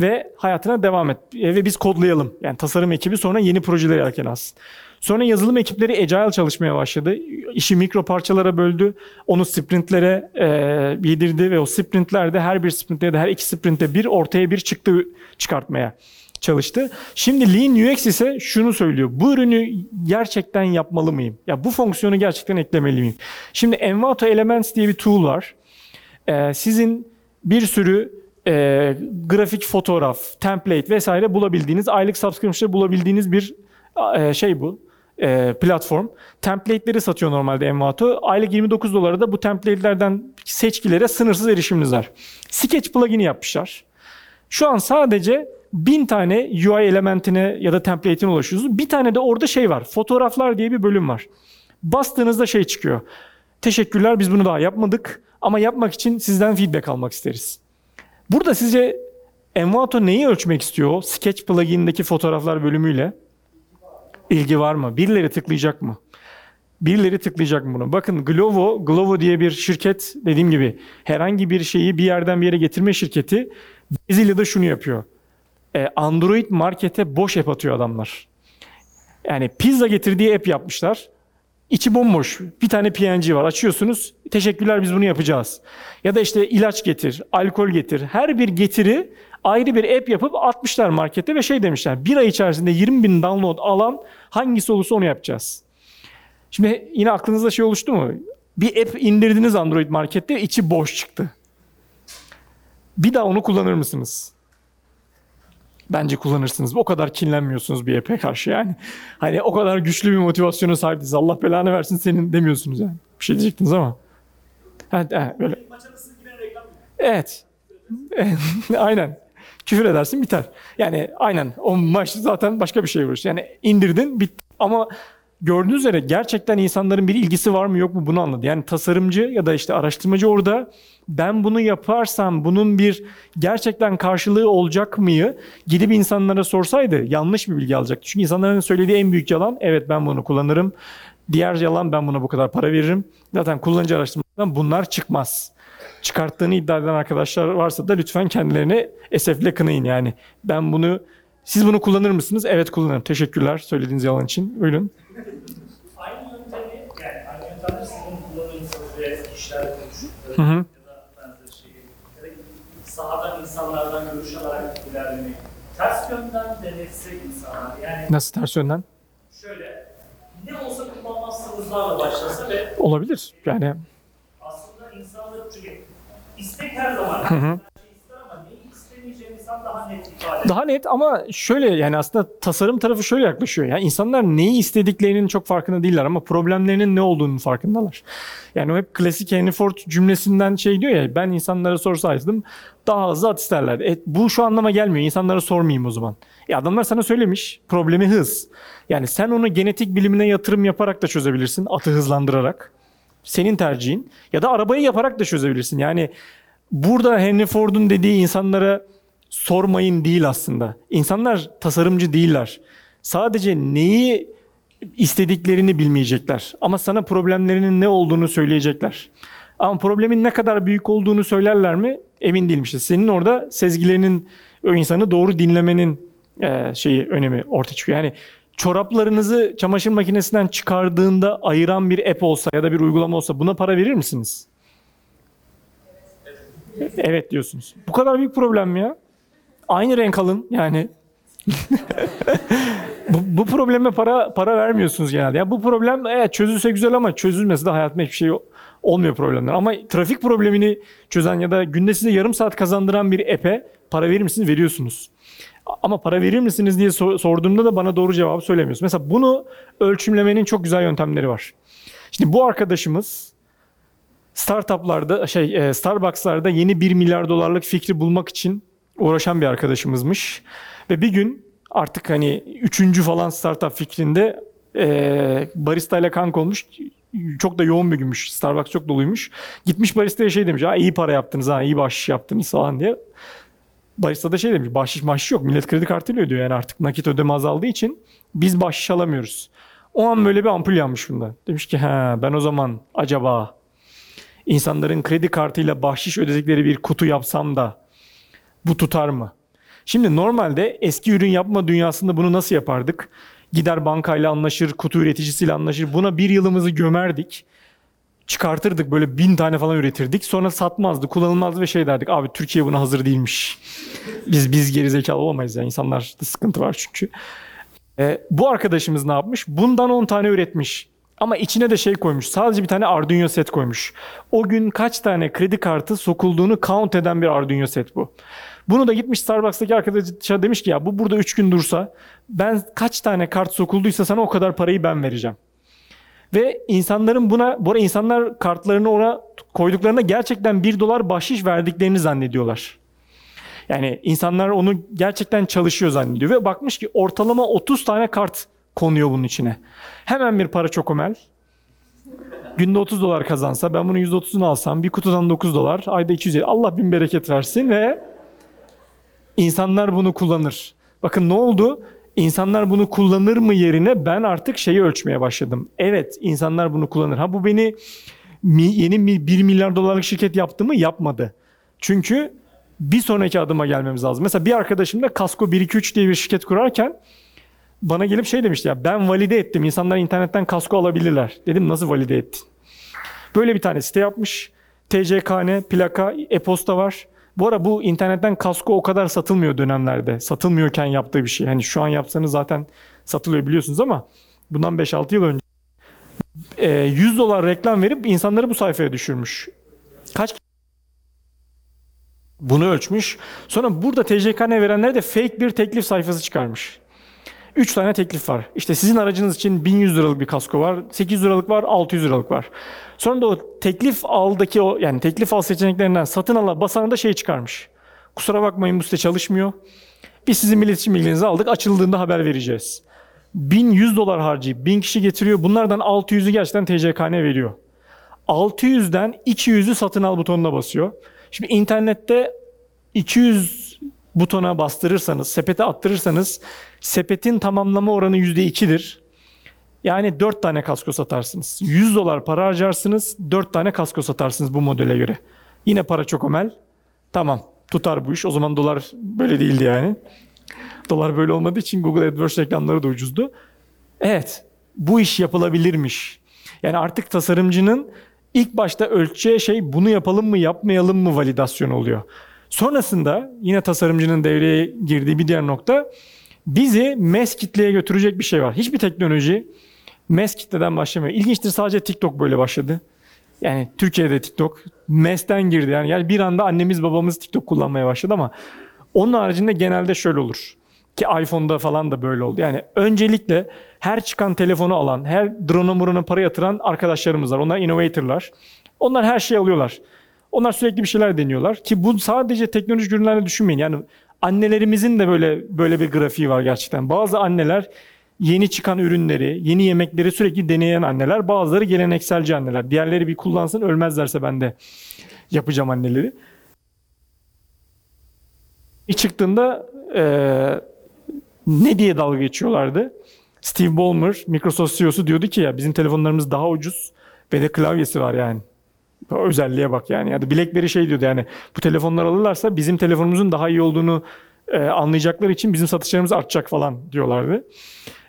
ve hayatına devam et. E, ve biz kodlayalım. Yani tasarım ekibi sonra yeni projeleri yelken alsın. Sonra yazılım ekipleri agile çalışmaya başladı. İşi mikro parçalara böldü. Onu sprintlere e, yedirdi ve o sprintlerde her bir sprintte da her iki sprintte bir ortaya bir çıktı çıkartmaya çalıştı. Şimdi Lean UX ise şunu söylüyor. Bu ürünü gerçekten yapmalı mıyım? Ya bu fonksiyonu gerçekten eklemeli miyim? Şimdi Envato Elements diye bir tool var. Ee, sizin bir sürü e, grafik fotoğraf, template vesaire bulabildiğiniz, aylık subscription bulabildiğiniz bir e, şey bu. E, platform. Template'leri satıyor normalde Envato. Aylık 29 dolara da bu template'lerden seçkilere sınırsız erişiminiz var. Sketch plugin'i yapmışlar. Şu an sadece bin tane UI elementine ya da template'ine ulaşıyorsunuz. Bir tane de orada şey var. Fotoğraflar diye bir bölüm var. Bastığınızda şey çıkıyor. Teşekkürler biz bunu daha yapmadık ama yapmak için sizden feedback almak isteriz. Burada sizce Envato neyi ölçmek istiyor? Sketch plugin'deki fotoğraflar bölümüyle ilgi var mı? Birileri tıklayacak mı? Birileri tıklayacak mı bunu? Bakın Glovo, Glovo diye bir şirket dediğim gibi herhangi bir şeyi bir yerden bir yere getirme şirketi Brezilya'da şunu yapıyor. Ee, Android markete boş app atıyor adamlar. Yani pizza getirdiği app yapmışlar. İçi bomboş. Bir tane PNG var. Açıyorsunuz. Teşekkürler biz bunu yapacağız. Ya da işte ilaç getir, alkol getir. Her bir getiri ayrı bir app yapıp atmışlar markete ve şey demişler. Bir ay içerisinde 20 bin download alan hangisi olursa onu yapacağız. Şimdi yine aklınızda şey oluştu mu? Bir app indirdiniz Android markette içi boş çıktı. Bir daha onu kullanır mısınız? Bence kullanırsınız. O kadar kinlenmiyorsunuz bir app'e karşı yani. Hani o kadar güçlü bir motivasyona sahipsiniz. Allah belanı versin senin demiyorsunuz yani. Bir şey diyecektiniz ama. Ha, ha, böyle. Evet. aynen. Küfür edersin biter. Yani aynen o maç zaten başka bir şey vurur. Yani indirdin bitti. Ama gördüğünüz üzere gerçekten insanların bir ilgisi var mı yok mu bunu anladı. Yani tasarımcı ya da işte araştırmacı orada ben bunu yaparsam bunun bir gerçekten karşılığı olacak mıyı gidip insanlara sorsaydı yanlış bir bilgi alacaktı. Çünkü insanların söylediği en büyük yalan evet ben bunu kullanırım. Diğer yalan ben buna bu kadar para veririm. Zaten kullanıcı araştırmadan bunlar çıkmaz. çıkarttığını iddia eden arkadaşlar varsa da lütfen kendilerini esefle kınayın yani. Ben bunu siz bunu kullanır mısınız? Evet kullanırım. Teşekkürler söylediğiniz yalan için. Buyurun. Aynı yöntemi yani aynı yöntemleri siz bunu kullanır mısınız ve kişilerle hı. ya da benzer şeyi ya da sahadan insanlardan görüş alarak ilerlemeyi ters yönden denetsek insanlar yani Nasıl ters yönden? şöyle ne olsa kullanmazsınızlarla başlasa ve Olabilir. Yani aslında insanlar çünkü istek her zaman Hı hı. her şeyi ister ama neyi istemeyeceğini daha net. Daha net ama şöyle yani aslında tasarım tarafı şöyle yaklaşıyor. Yani insanlar neyi istediklerinin çok farkında değiller ama problemlerinin ne olduğunun farkındalar. Yani o hep klasik Henry Ford cümlesinden şey diyor ya ben insanlara sorsaydım daha hızlı at isterlerdi. E, bu şu anlama gelmiyor. İnsanlara sormayayım o zaman. E, adamlar sana söylemiş problemi hız. Yani sen onu genetik bilimine yatırım yaparak da çözebilirsin. Atı hızlandırarak. Senin tercihin. Ya da arabayı yaparak da çözebilirsin. Yani burada Henry Ford'un dediği insanlara sormayın değil aslında. İnsanlar tasarımcı değiller. Sadece neyi istediklerini bilmeyecekler. Ama sana problemlerinin ne olduğunu söyleyecekler. Ama problemin ne kadar büyük olduğunu söylerler mi? Emin değilim işte. Senin orada sezgilerinin o insanı doğru dinlemenin e, şeyi önemi ortaya çıkıyor. Yani çoraplarınızı çamaşır makinesinden çıkardığında ayıran bir app olsa ya da bir uygulama olsa buna para verir misiniz? Evet diyorsunuz. Bu kadar büyük problem mi ya? Aynı renk alın yani. bu, bu probleme para para vermiyorsunuz genelde. Ya bu problem evet çözülse güzel ama çözülmesi de hayatımda hiçbir şey olmuyor problemler. Ama trafik problemini çözen ya da günde size yarım saat kazandıran bir app'e para verir misiniz? Veriyorsunuz. Ama para verir misiniz diye sor- sorduğumda da bana doğru cevabı söylemiyorsun. Mesela bunu ölçümlemenin çok güzel yöntemleri var. Şimdi bu arkadaşımız startuplarda şey e, Starbucks'larda yeni 1 milyar dolarlık fikri bulmak için uğraşan bir arkadaşımızmış. Ve bir gün artık hani üçüncü falan startup fikrinde e, barista ile kanka olmuş. Çok da yoğun bir günmüş. Starbucks çok doluymuş. Gitmiş baristaya şey demiş. Ha iyi para yaptınız ha iyi bahşiş yaptınız falan diye. Barista da şey demiş. Bahşiş mahşiş yok. Millet kredi kartıyla ödüyor yani artık. Nakit ödeme azaldığı için biz bahşiş alamıyoruz. O an böyle bir ampul yanmış bunda. Demiş ki ha ben o zaman acaba insanların kredi kartıyla bahşiş ödedikleri bir kutu yapsam da bu tutar mı? Şimdi normalde eski ürün yapma dünyasında bunu nasıl yapardık? Gider bankayla anlaşır, kutu üreticisiyle anlaşır. Buna bir yılımızı gömerdik. Çıkartırdık böyle bin tane falan üretirdik. Sonra satmazdı, kullanılmazdı ve şey derdik. Abi Türkiye buna hazır değilmiş. Biz biz gerizekalı olamayız yani. İnsanlarda sıkıntı var çünkü. E, bu arkadaşımız ne yapmış? Bundan 10 tane üretmiş. Ama içine de şey koymuş. Sadece bir tane Arduino set koymuş. O gün kaç tane kredi kartı sokulduğunu count eden bir Arduino set bu. Bunu da gitmiş Starbucks'taki arkadaşa demiş ki ya bu burada 3 gün dursa ben kaç tane kart sokulduysa sana o kadar parayı ben vereceğim. Ve insanların buna, bu arada insanlar kartlarını oraya koyduklarında gerçekten 1 dolar bahşiş verdiklerini zannediyorlar. Yani insanlar onu gerçekten çalışıyor zannediyor. Ve bakmış ki ortalama 30 tane kart konuyor bunun içine. Hemen bir para çokomel. Günde 30 dolar kazansa ben bunun %30'unu alsam bir kutudan 9 dolar ayda 250 Allah bin bereket versin ve insanlar bunu kullanır. Bakın ne oldu? İnsanlar bunu kullanır mı yerine ben artık şeyi ölçmeye başladım. Evet insanlar bunu kullanır. Ha bu beni yeni mi 1 milyar dolarlık şirket yaptı mı? Yapmadı. Çünkü bir sonraki adıma gelmemiz lazım. Mesela bir arkadaşım da Kasko 123 diye bir şirket kurarken bana gelip şey demişti ya ben valide ettim. İnsanlar internetten kasko alabilirler. Dedim nasıl valide ettin? Böyle bir tane site yapmış. TCKN, plaka, e-posta var. Bu ara bu internetten kasko o kadar satılmıyor dönemlerde. Satılmıyorken yaptığı bir şey. Hani şu an yapsanız zaten satılıyor biliyorsunuz ama bundan 5-6 yıl önce e, 100 dolar reklam verip insanları bu sayfaya düşürmüş. Kaç bunu ölçmüş. Sonra burada TCKN verenlere de fake bir teklif sayfası çıkarmış. 3 tane teklif var. İşte sizin aracınız için 1100 liralık bir kasko var, 800 liralık var, 600 liralık var. Sonra da o teklif aldaki o yani teklif al seçeneklerinden satın ala basana da şey çıkarmış. Kusura bakmayın bu site çalışmıyor. Biz sizin iletişim bilginizi aldık. Açıldığında haber vereceğiz. 1100 dolar harcayıp 1000 kişi getiriyor. Bunlardan 600'ü gerçekten TCKN veriyor. 600'den 200'ü satın al butonuna basıyor. Şimdi internette 200 butona bastırırsanız, sepete attırırsanız sepetin tamamlama oranı %2'dir. Yani 4 tane kasko satarsınız. 100 dolar para harcarsınız, 4 tane kasko satarsınız bu modele göre. Yine para çok omel. Tamam tutar bu iş. O zaman dolar böyle değildi yani. Dolar böyle olmadığı için Google AdWords reklamları da ucuzdu. Evet bu iş yapılabilirmiş. Yani artık tasarımcının ilk başta ölçeceği şey bunu yapalım mı yapmayalım mı validasyonu oluyor. Sonrasında yine tasarımcının devreye girdiği bir diğer nokta bizi mass kitleye götürecek bir şey var. Hiçbir teknoloji mass kitleden başlamıyor. İlginçtir sadece TikTok böyle başladı. Yani Türkiye'de TikTok mass'ten girdi. Yani, yani bir anda annemiz babamız TikTok kullanmaya başladı ama onun haricinde genelde şöyle olur. Ki iPhone'da falan da böyle oldu. Yani öncelikle her çıkan telefonu alan, her drone'a muruna para yatıran arkadaşlarımız var. Onlar innovatorlar. Onlar her şeyi alıyorlar. Onlar sürekli bir şeyler deniyorlar. Ki bu sadece teknolojik ürünlerle düşünmeyin. Yani annelerimizin de böyle böyle bir grafiği var gerçekten. Bazı anneler yeni çıkan ürünleri, yeni yemekleri sürekli deneyen anneler. Bazıları gelenekselci anneler. Diğerleri bir kullansın ölmezlerse ben de yapacağım anneleri. İlk çıktığında eee, ne diye dalga geçiyorlardı? Steve Ballmer, Microsoft CEO'su diyordu ki ya bizim telefonlarımız daha ucuz ve de klavyesi var yani. O özelliğe bak yani. Ya da BlackBerry şey diyordu yani bu telefonlar alırlarsa bizim telefonumuzun daha iyi olduğunu e, anlayacakları için bizim satışlarımız artacak falan diyorlardı.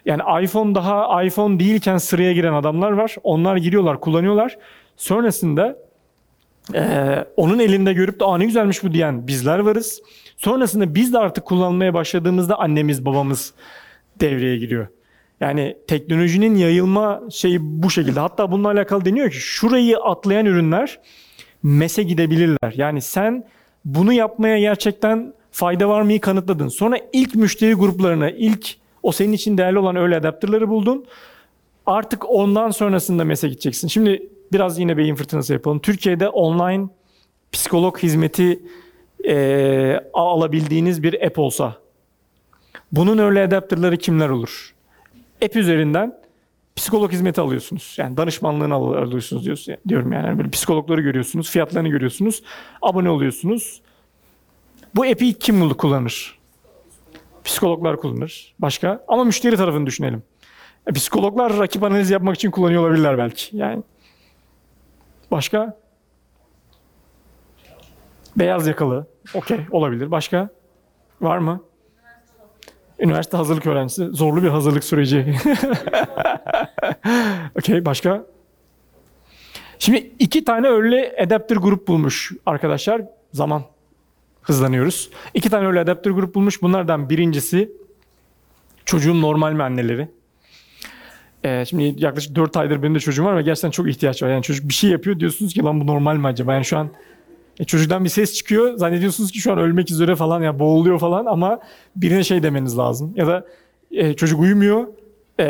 Yani iPhone daha iPhone değilken sıraya giren adamlar var. Onlar giriyorlar, kullanıyorlar. Sonrasında ee, onun elinde görüp de Aa, ne güzelmiş bu diyen bizler varız. Sonrasında biz de artık kullanmaya başladığımızda annemiz babamız devreye giriyor. Yani teknolojinin yayılma şeyi bu şekilde. Hatta bununla alakalı deniyor ki şurayı atlayan ürünler MES'e gidebilirler. Yani sen bunu yapmaya gerçekten fayda var mıyı kanıtladın. Sonra ilk müşteri gruplarına, ilk o senin için değerli olan öyle adaptörleri buldun. Artık ondan sonrasında MES'e gideceksin. Şimdi biraz yine beyin fırtınası yapalım. Türkiye'de online psikolog hizmeti e, alabildiğiniz bir app olsa bunun öyle adaptörleri kimler olur? App üzerinden psikolog hizmeti alıyorsunuz. Yani danışmanlığını al- alıyorsunuz diyorsun, diyorum yani. Böyle psikologları görüyorsunuz, fiyatlarını görüyorsunuz, abone oluyorsunuz. Bu app'i kim kullanır? Psikologlar kullanır. Başka? Ama müşteri tarafını düşünelim. E, psikologlar rakip analiz yapmak için kullanıyor olabilirler belki. Yani Başka? Beyaz yakalı. Okey olabilir. Başka? Var mı? Üniversite hazırlık öğrencisi. Zorlu bir hazırlık süreci. Okey başka? Şimdi iki tane öyle adapter grup bulmuş arkadaşlar. Zaman hızlanıyoruz. İki tane öyle adapter grup bulmuş. Bunlardan birincisi çocuğun normal mi anneleri? Ee, şimdi yaklaşık 4 aydır benim de çocuğum var ve gerçekten çok ihtiyaç var. Yani çocuk bir şey yapıyor diyorsunuz ki lan bu normal mi acaba? Yani şu an e, çocuktan bir ses çıkıyor zannediyorsunuz ki şu an ölmek üzere falan ya boğuluyor falan ama birine şey demeniz lazım. Ya da e, çocuk uyumuyor e,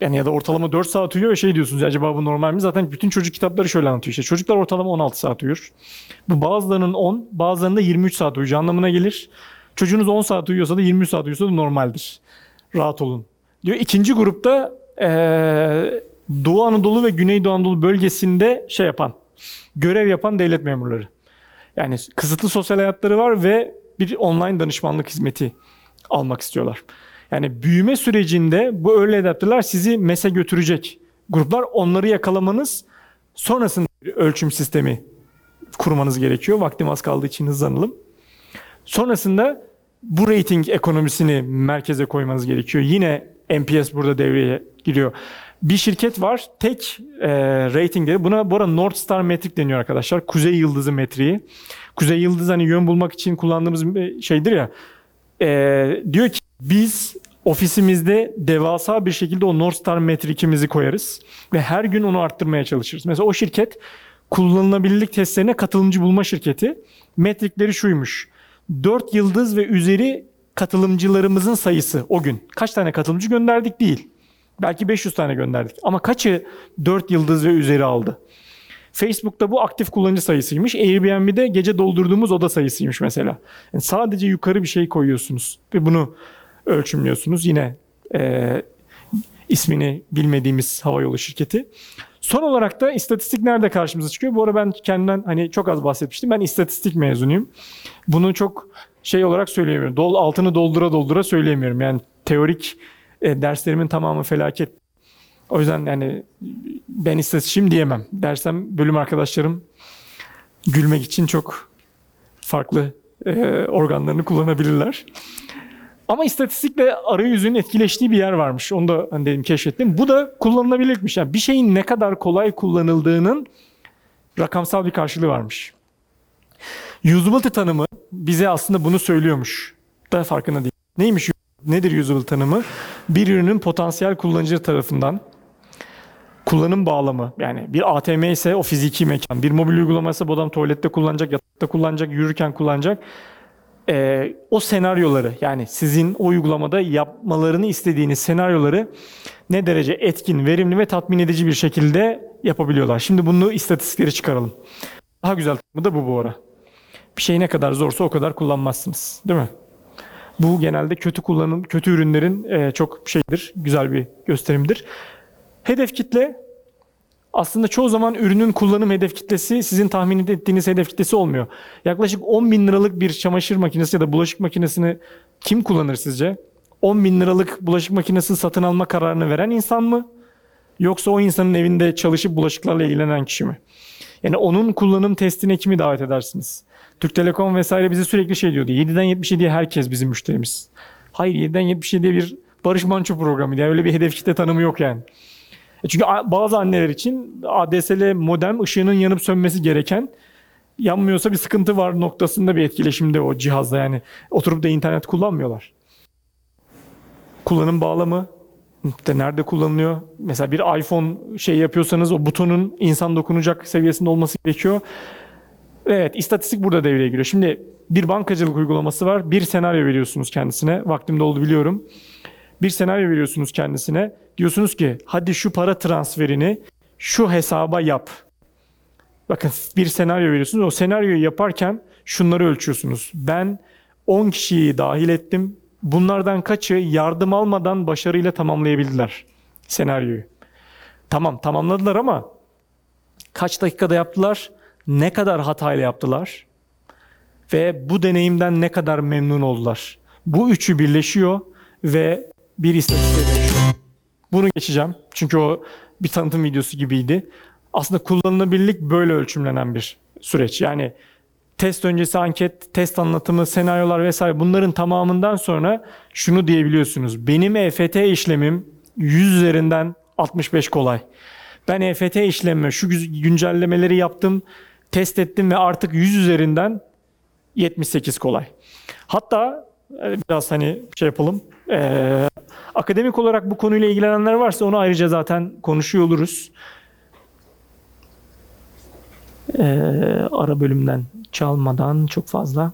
yani ya da ortalama 4 saat uyuyor ve şey diyorsunuz acaba bu normal mi? Zaten bütün çocuk kitapları şöyle anlatıyor işte çocuklar ortalama 16 saat uyur. Bu bazılarının 10 bazılarının da 23 saat uyuyacağı anlamına gelir. Çocuğunuz 10 saat uyuyorsa da 23 saat uyuyorsa da normaldir. Rahat olun. Diyor ikinci grupta eee Doğu Anadolu ve Güneydoğu Anadolu bölgesinde şey yapan, görev yapan devlet memurları. Yani kısıtlı sosyal hayatları var ve bir online danışmanlık hizmeti almak istiyorlar. Yani büyüme sürecinde bu öyle adaptörler sizi MES'e götürecek gruplar. Onları yakalamanız sonrasında bir ölçüm sistemi kurmanız gerekiyor. Vaktim az kaldığı için hızlanalım. Sonrasında bu rating ekonomisini merkeze koymanız gerekiyor. Yine NPS burada devreye giriyor. Bir şirket var tek e, ratingleri buna bu arada North Star metrik deniyor arkadaşlar. Kuzey yıldızı metriği. Kuzey yıldızı hani yön bulmak için kullandığımız şeydir ya. E, diyor ki biz ofisimizde devasa bir şekilde o North Star metrikimizi koyarız ve her gün onu arttırmaya çalışırız. Mesela o şirket kullanılabilirlik testlerine katılımcı bulma şirketi. Metrikleri şuymuş. 4 yıldız ve üzeri katılımcılarımızın sayısı o gün. Kaç tane katılımcı gönderdik değil. Belki 500 tane gönderdik. Ama kaçı 4 yıldız ve üzeri aldı? Facebook'ta bu aktif kullanıcı sayısıymış. Airbnb'de gece doldurduğumuz oda sayısıymış mesela. Yani sadece yukarı bir şey koyuyorsunuz ve bunu ölçümlüyorsunuz. Yine e, ismini bilmediğimiz havayolu şirketi. Son olarak da istatistik nerede karşımıza çıkıyor? Bu arada ben kendimden hani çok az bahsetmiştim. Ben istatistik mezunuyum. Bunu çok şey olarak söyleyemiyorum. Dol altını doldura doldura söyleyemiyorum. Yani teorik e, derslerimin tamamı felaket. O yüzden yani ben istatistikçiyim diyemem. Dersem bölüm arkadaşlarım gülmek için çok farklı e, organlarını kullanabilirler. Ama istatistikle arayüzün etkileştiği bir yer varmış. Onu da hani dedim keşfettim. Bu da kullanılabilirmiş. Yani bir şeyin ne kadar kolay kullanıldığının rakamsal bir karşılığı varmış. Usability tanımı bize aslında bunu söylüyormuş. Da farkında değil. Neymiş? Nedir usability tanımı? Bir ürünün potansiyel kullanıcı tarafından kullanım bağlamı yani bir ATM ise o fiziki mekan, bir mobil uygulama ise bu adam tuvalette kullanacak, yatakta kullanacak, yürürken kullanacak. Ee, o senaryoları yani sizin o uygulamada yapmalarını istediğiniz senaryoları ne derece etkin, verimli ve tatmin edici bir şekilde yapabiliyorlar. Şimdi bunu istatistikleri çıkaralım. Daha güzel tanımı da bu bu ara. Bir şey ne kadar zorsa o kadar kullanmazsınız. Değil mi? Bu genelde kötü kullanım, kötü ürünlerin e, çok şeydir, güzel bir gösterimdir. Hedef kitle aslında çoğu zaman ürünün kullanım hedef kitlesi sizin tahmin ettiğiniz hedef kitlesi olmuyor. Yaklaşık 10 bin liralık bir çamaşır makinesi ya da bulaşık makinesini kim kullanır sizce? 10 bin liralık bulaşık makinesini satın alma kararını veren insan mı? Yoksa o insanın evinde çalışıp bulaşıklarla ilgilenen kişi mi? Yani onun kullanım testine kimi davet edersiniz? Türk Telekom vesaire bize sürekli şey diyordu. 7'den 77'ye herkes bizim müşterimiz. Hayır 7'den 77'ye bir Barış Manço programı. Yani öyle bir hedef kitle tanımı yok yani. E Çünkü bazı anneler için ADSL modem ışığının yanıp sönmesi gereken yanmıyorsa bir sıkıntı var noktasında bir etkileşimde o cihazda yani oturup da internet kullanmıyorlar. Kullanım bağlamı de nerede kullanılıyor? Mesela bir iPhone şey yapıyorsanız o butonun insan dokunacak seviyesinde olması gerekiyor. Evet, istatistik burada devreye giriyor. Şimdi bir bankacılık uygulaması var. Bir senaryo veriyorsunuz kendisine. Vaktim doldu biliyorum. Bir senaryo veriyorsunuz kendisine. Diyorsunuz ki hadi şu para transferini şu hesaba yap. Bakın bir senaryo veriyorsunuz. O senaryoyu yaparken şunları ölçüyorsunuz. Ben 10 kişiyi dahil ettim. Bunlardan kaçı yardım almadan başarıyla tamamlayabildiler senaryoyu. Tamam tamamladılar ama kaç dakikada yaptılar? Ne kadar hatayla yaptılar? Ve bu deneyimden ne kadar memnun oldular? Bu üçü birleşiyor ve bir istatistiğe dönüşüyor. Bunu geçeceğim. Çünkü o bir tanıtım videosu gibiydi. Aslında kullanılabilirlik böyle ölçümlenen bir süreç. Yani test öncesi anket, test anlatımı, senaryolar vesaire bunların tamamından sonra şunu diyebiliyorsunuz. Benim EFT işlemim 100 üzerinden 65 kolay. Ben EFT işlemime şu güncellemeleri yaptım, test ettim ve artık 100 üzerinden 78 kolay. Hatta e, biraz hani şey yapalım. e, akademik olarak bu konuyla ilgilenenler varsa onu ayrıca zaten konuşuyor oluruz. E, ara bölümden çalmadan çok fazla.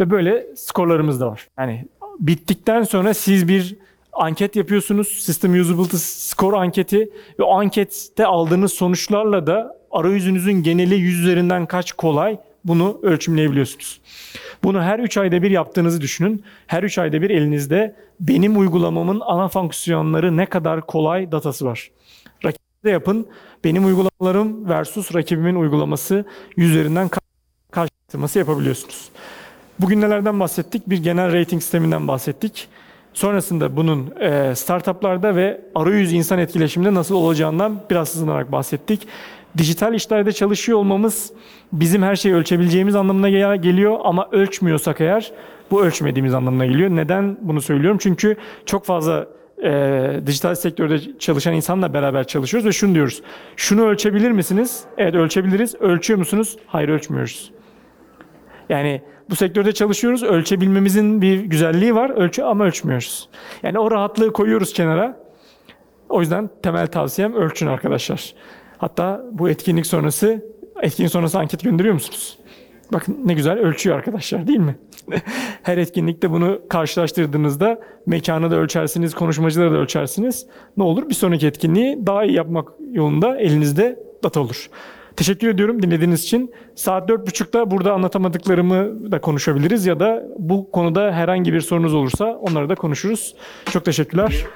Ve böyle skorlarımız da var. Yani bittikten sonra siz bir anket yapıyorsunuz. System Usability Score anketi ve o ankette aldığınız sonuçlarla da arayüzünüzün geneli 100 üzerinden kaç kolay bunu ölçümleyebiliyorsunuz. Bunu her 3 ayda bir yaptığınızı düşünün. Her 3 ayda bir elinizde benim uygulamamın ana fonksiyonları ne kadar kolay datası var. Rakipte yapın. Benim uygulamalarım versus rakibimin uygulaması 100 üzerinden karşılaştırması yapabiliyorsunuz. Bugün nelerden bahsettik? Bir genel rating sisteminden bahsettik. Sonrasında bunun e, startuplarda ve arayüz insan etkileşiminde nasıl olacağından biraz hızlanarak bahsettik. Dijital işlerde çalışıyor olmamız bizim her şeyi ölçebileceğimiz anlamına gel- geliyor ama ölçmüyorsak eğer bu ölçmediğimiz anlamına geliyor. Neden bunu söylüyorum? Çünkü çok fazla e, dijital sektörde çalışan insanla beraber çalışıyoruz ve şunu diyoruz. Şunu ölçebilir misiniz? Evet ölçebiliriz. Ölçüyor musunuz? Hayır ölçmüyoruz. Yani bu sektörde çalışıyoruz. Ölçebilmemizin bir güzelliği var. Ölçü ama ölçmüyoruz. Yani o rahatlığı koyuyoruz kenara. O yüzden temel tavsiyem ölçün arkadaşlar. Hatta bu etkinlik sonrası etkinlik sonrası anket gönderiyor musunuz? Bakın ne güzel ölçüyor arkadaşlar değil mi? Her etkinlikte bunu karşılaştırdığınızda mekanı da ölçersiniz, konuşmacıları da ölçersiniz. Ne olur bir sonraki etkinliği daha iyi yapmak yolunda elinizde data olur. Teşekkür ediyorum dinlediğiniz için. Saat 4.30'da burada anlatamadıklarımı da konuşabiliriz ya da bu konuda herhangi bir sorunuz olursa onları da konuşuruz. Çok teşekkürler.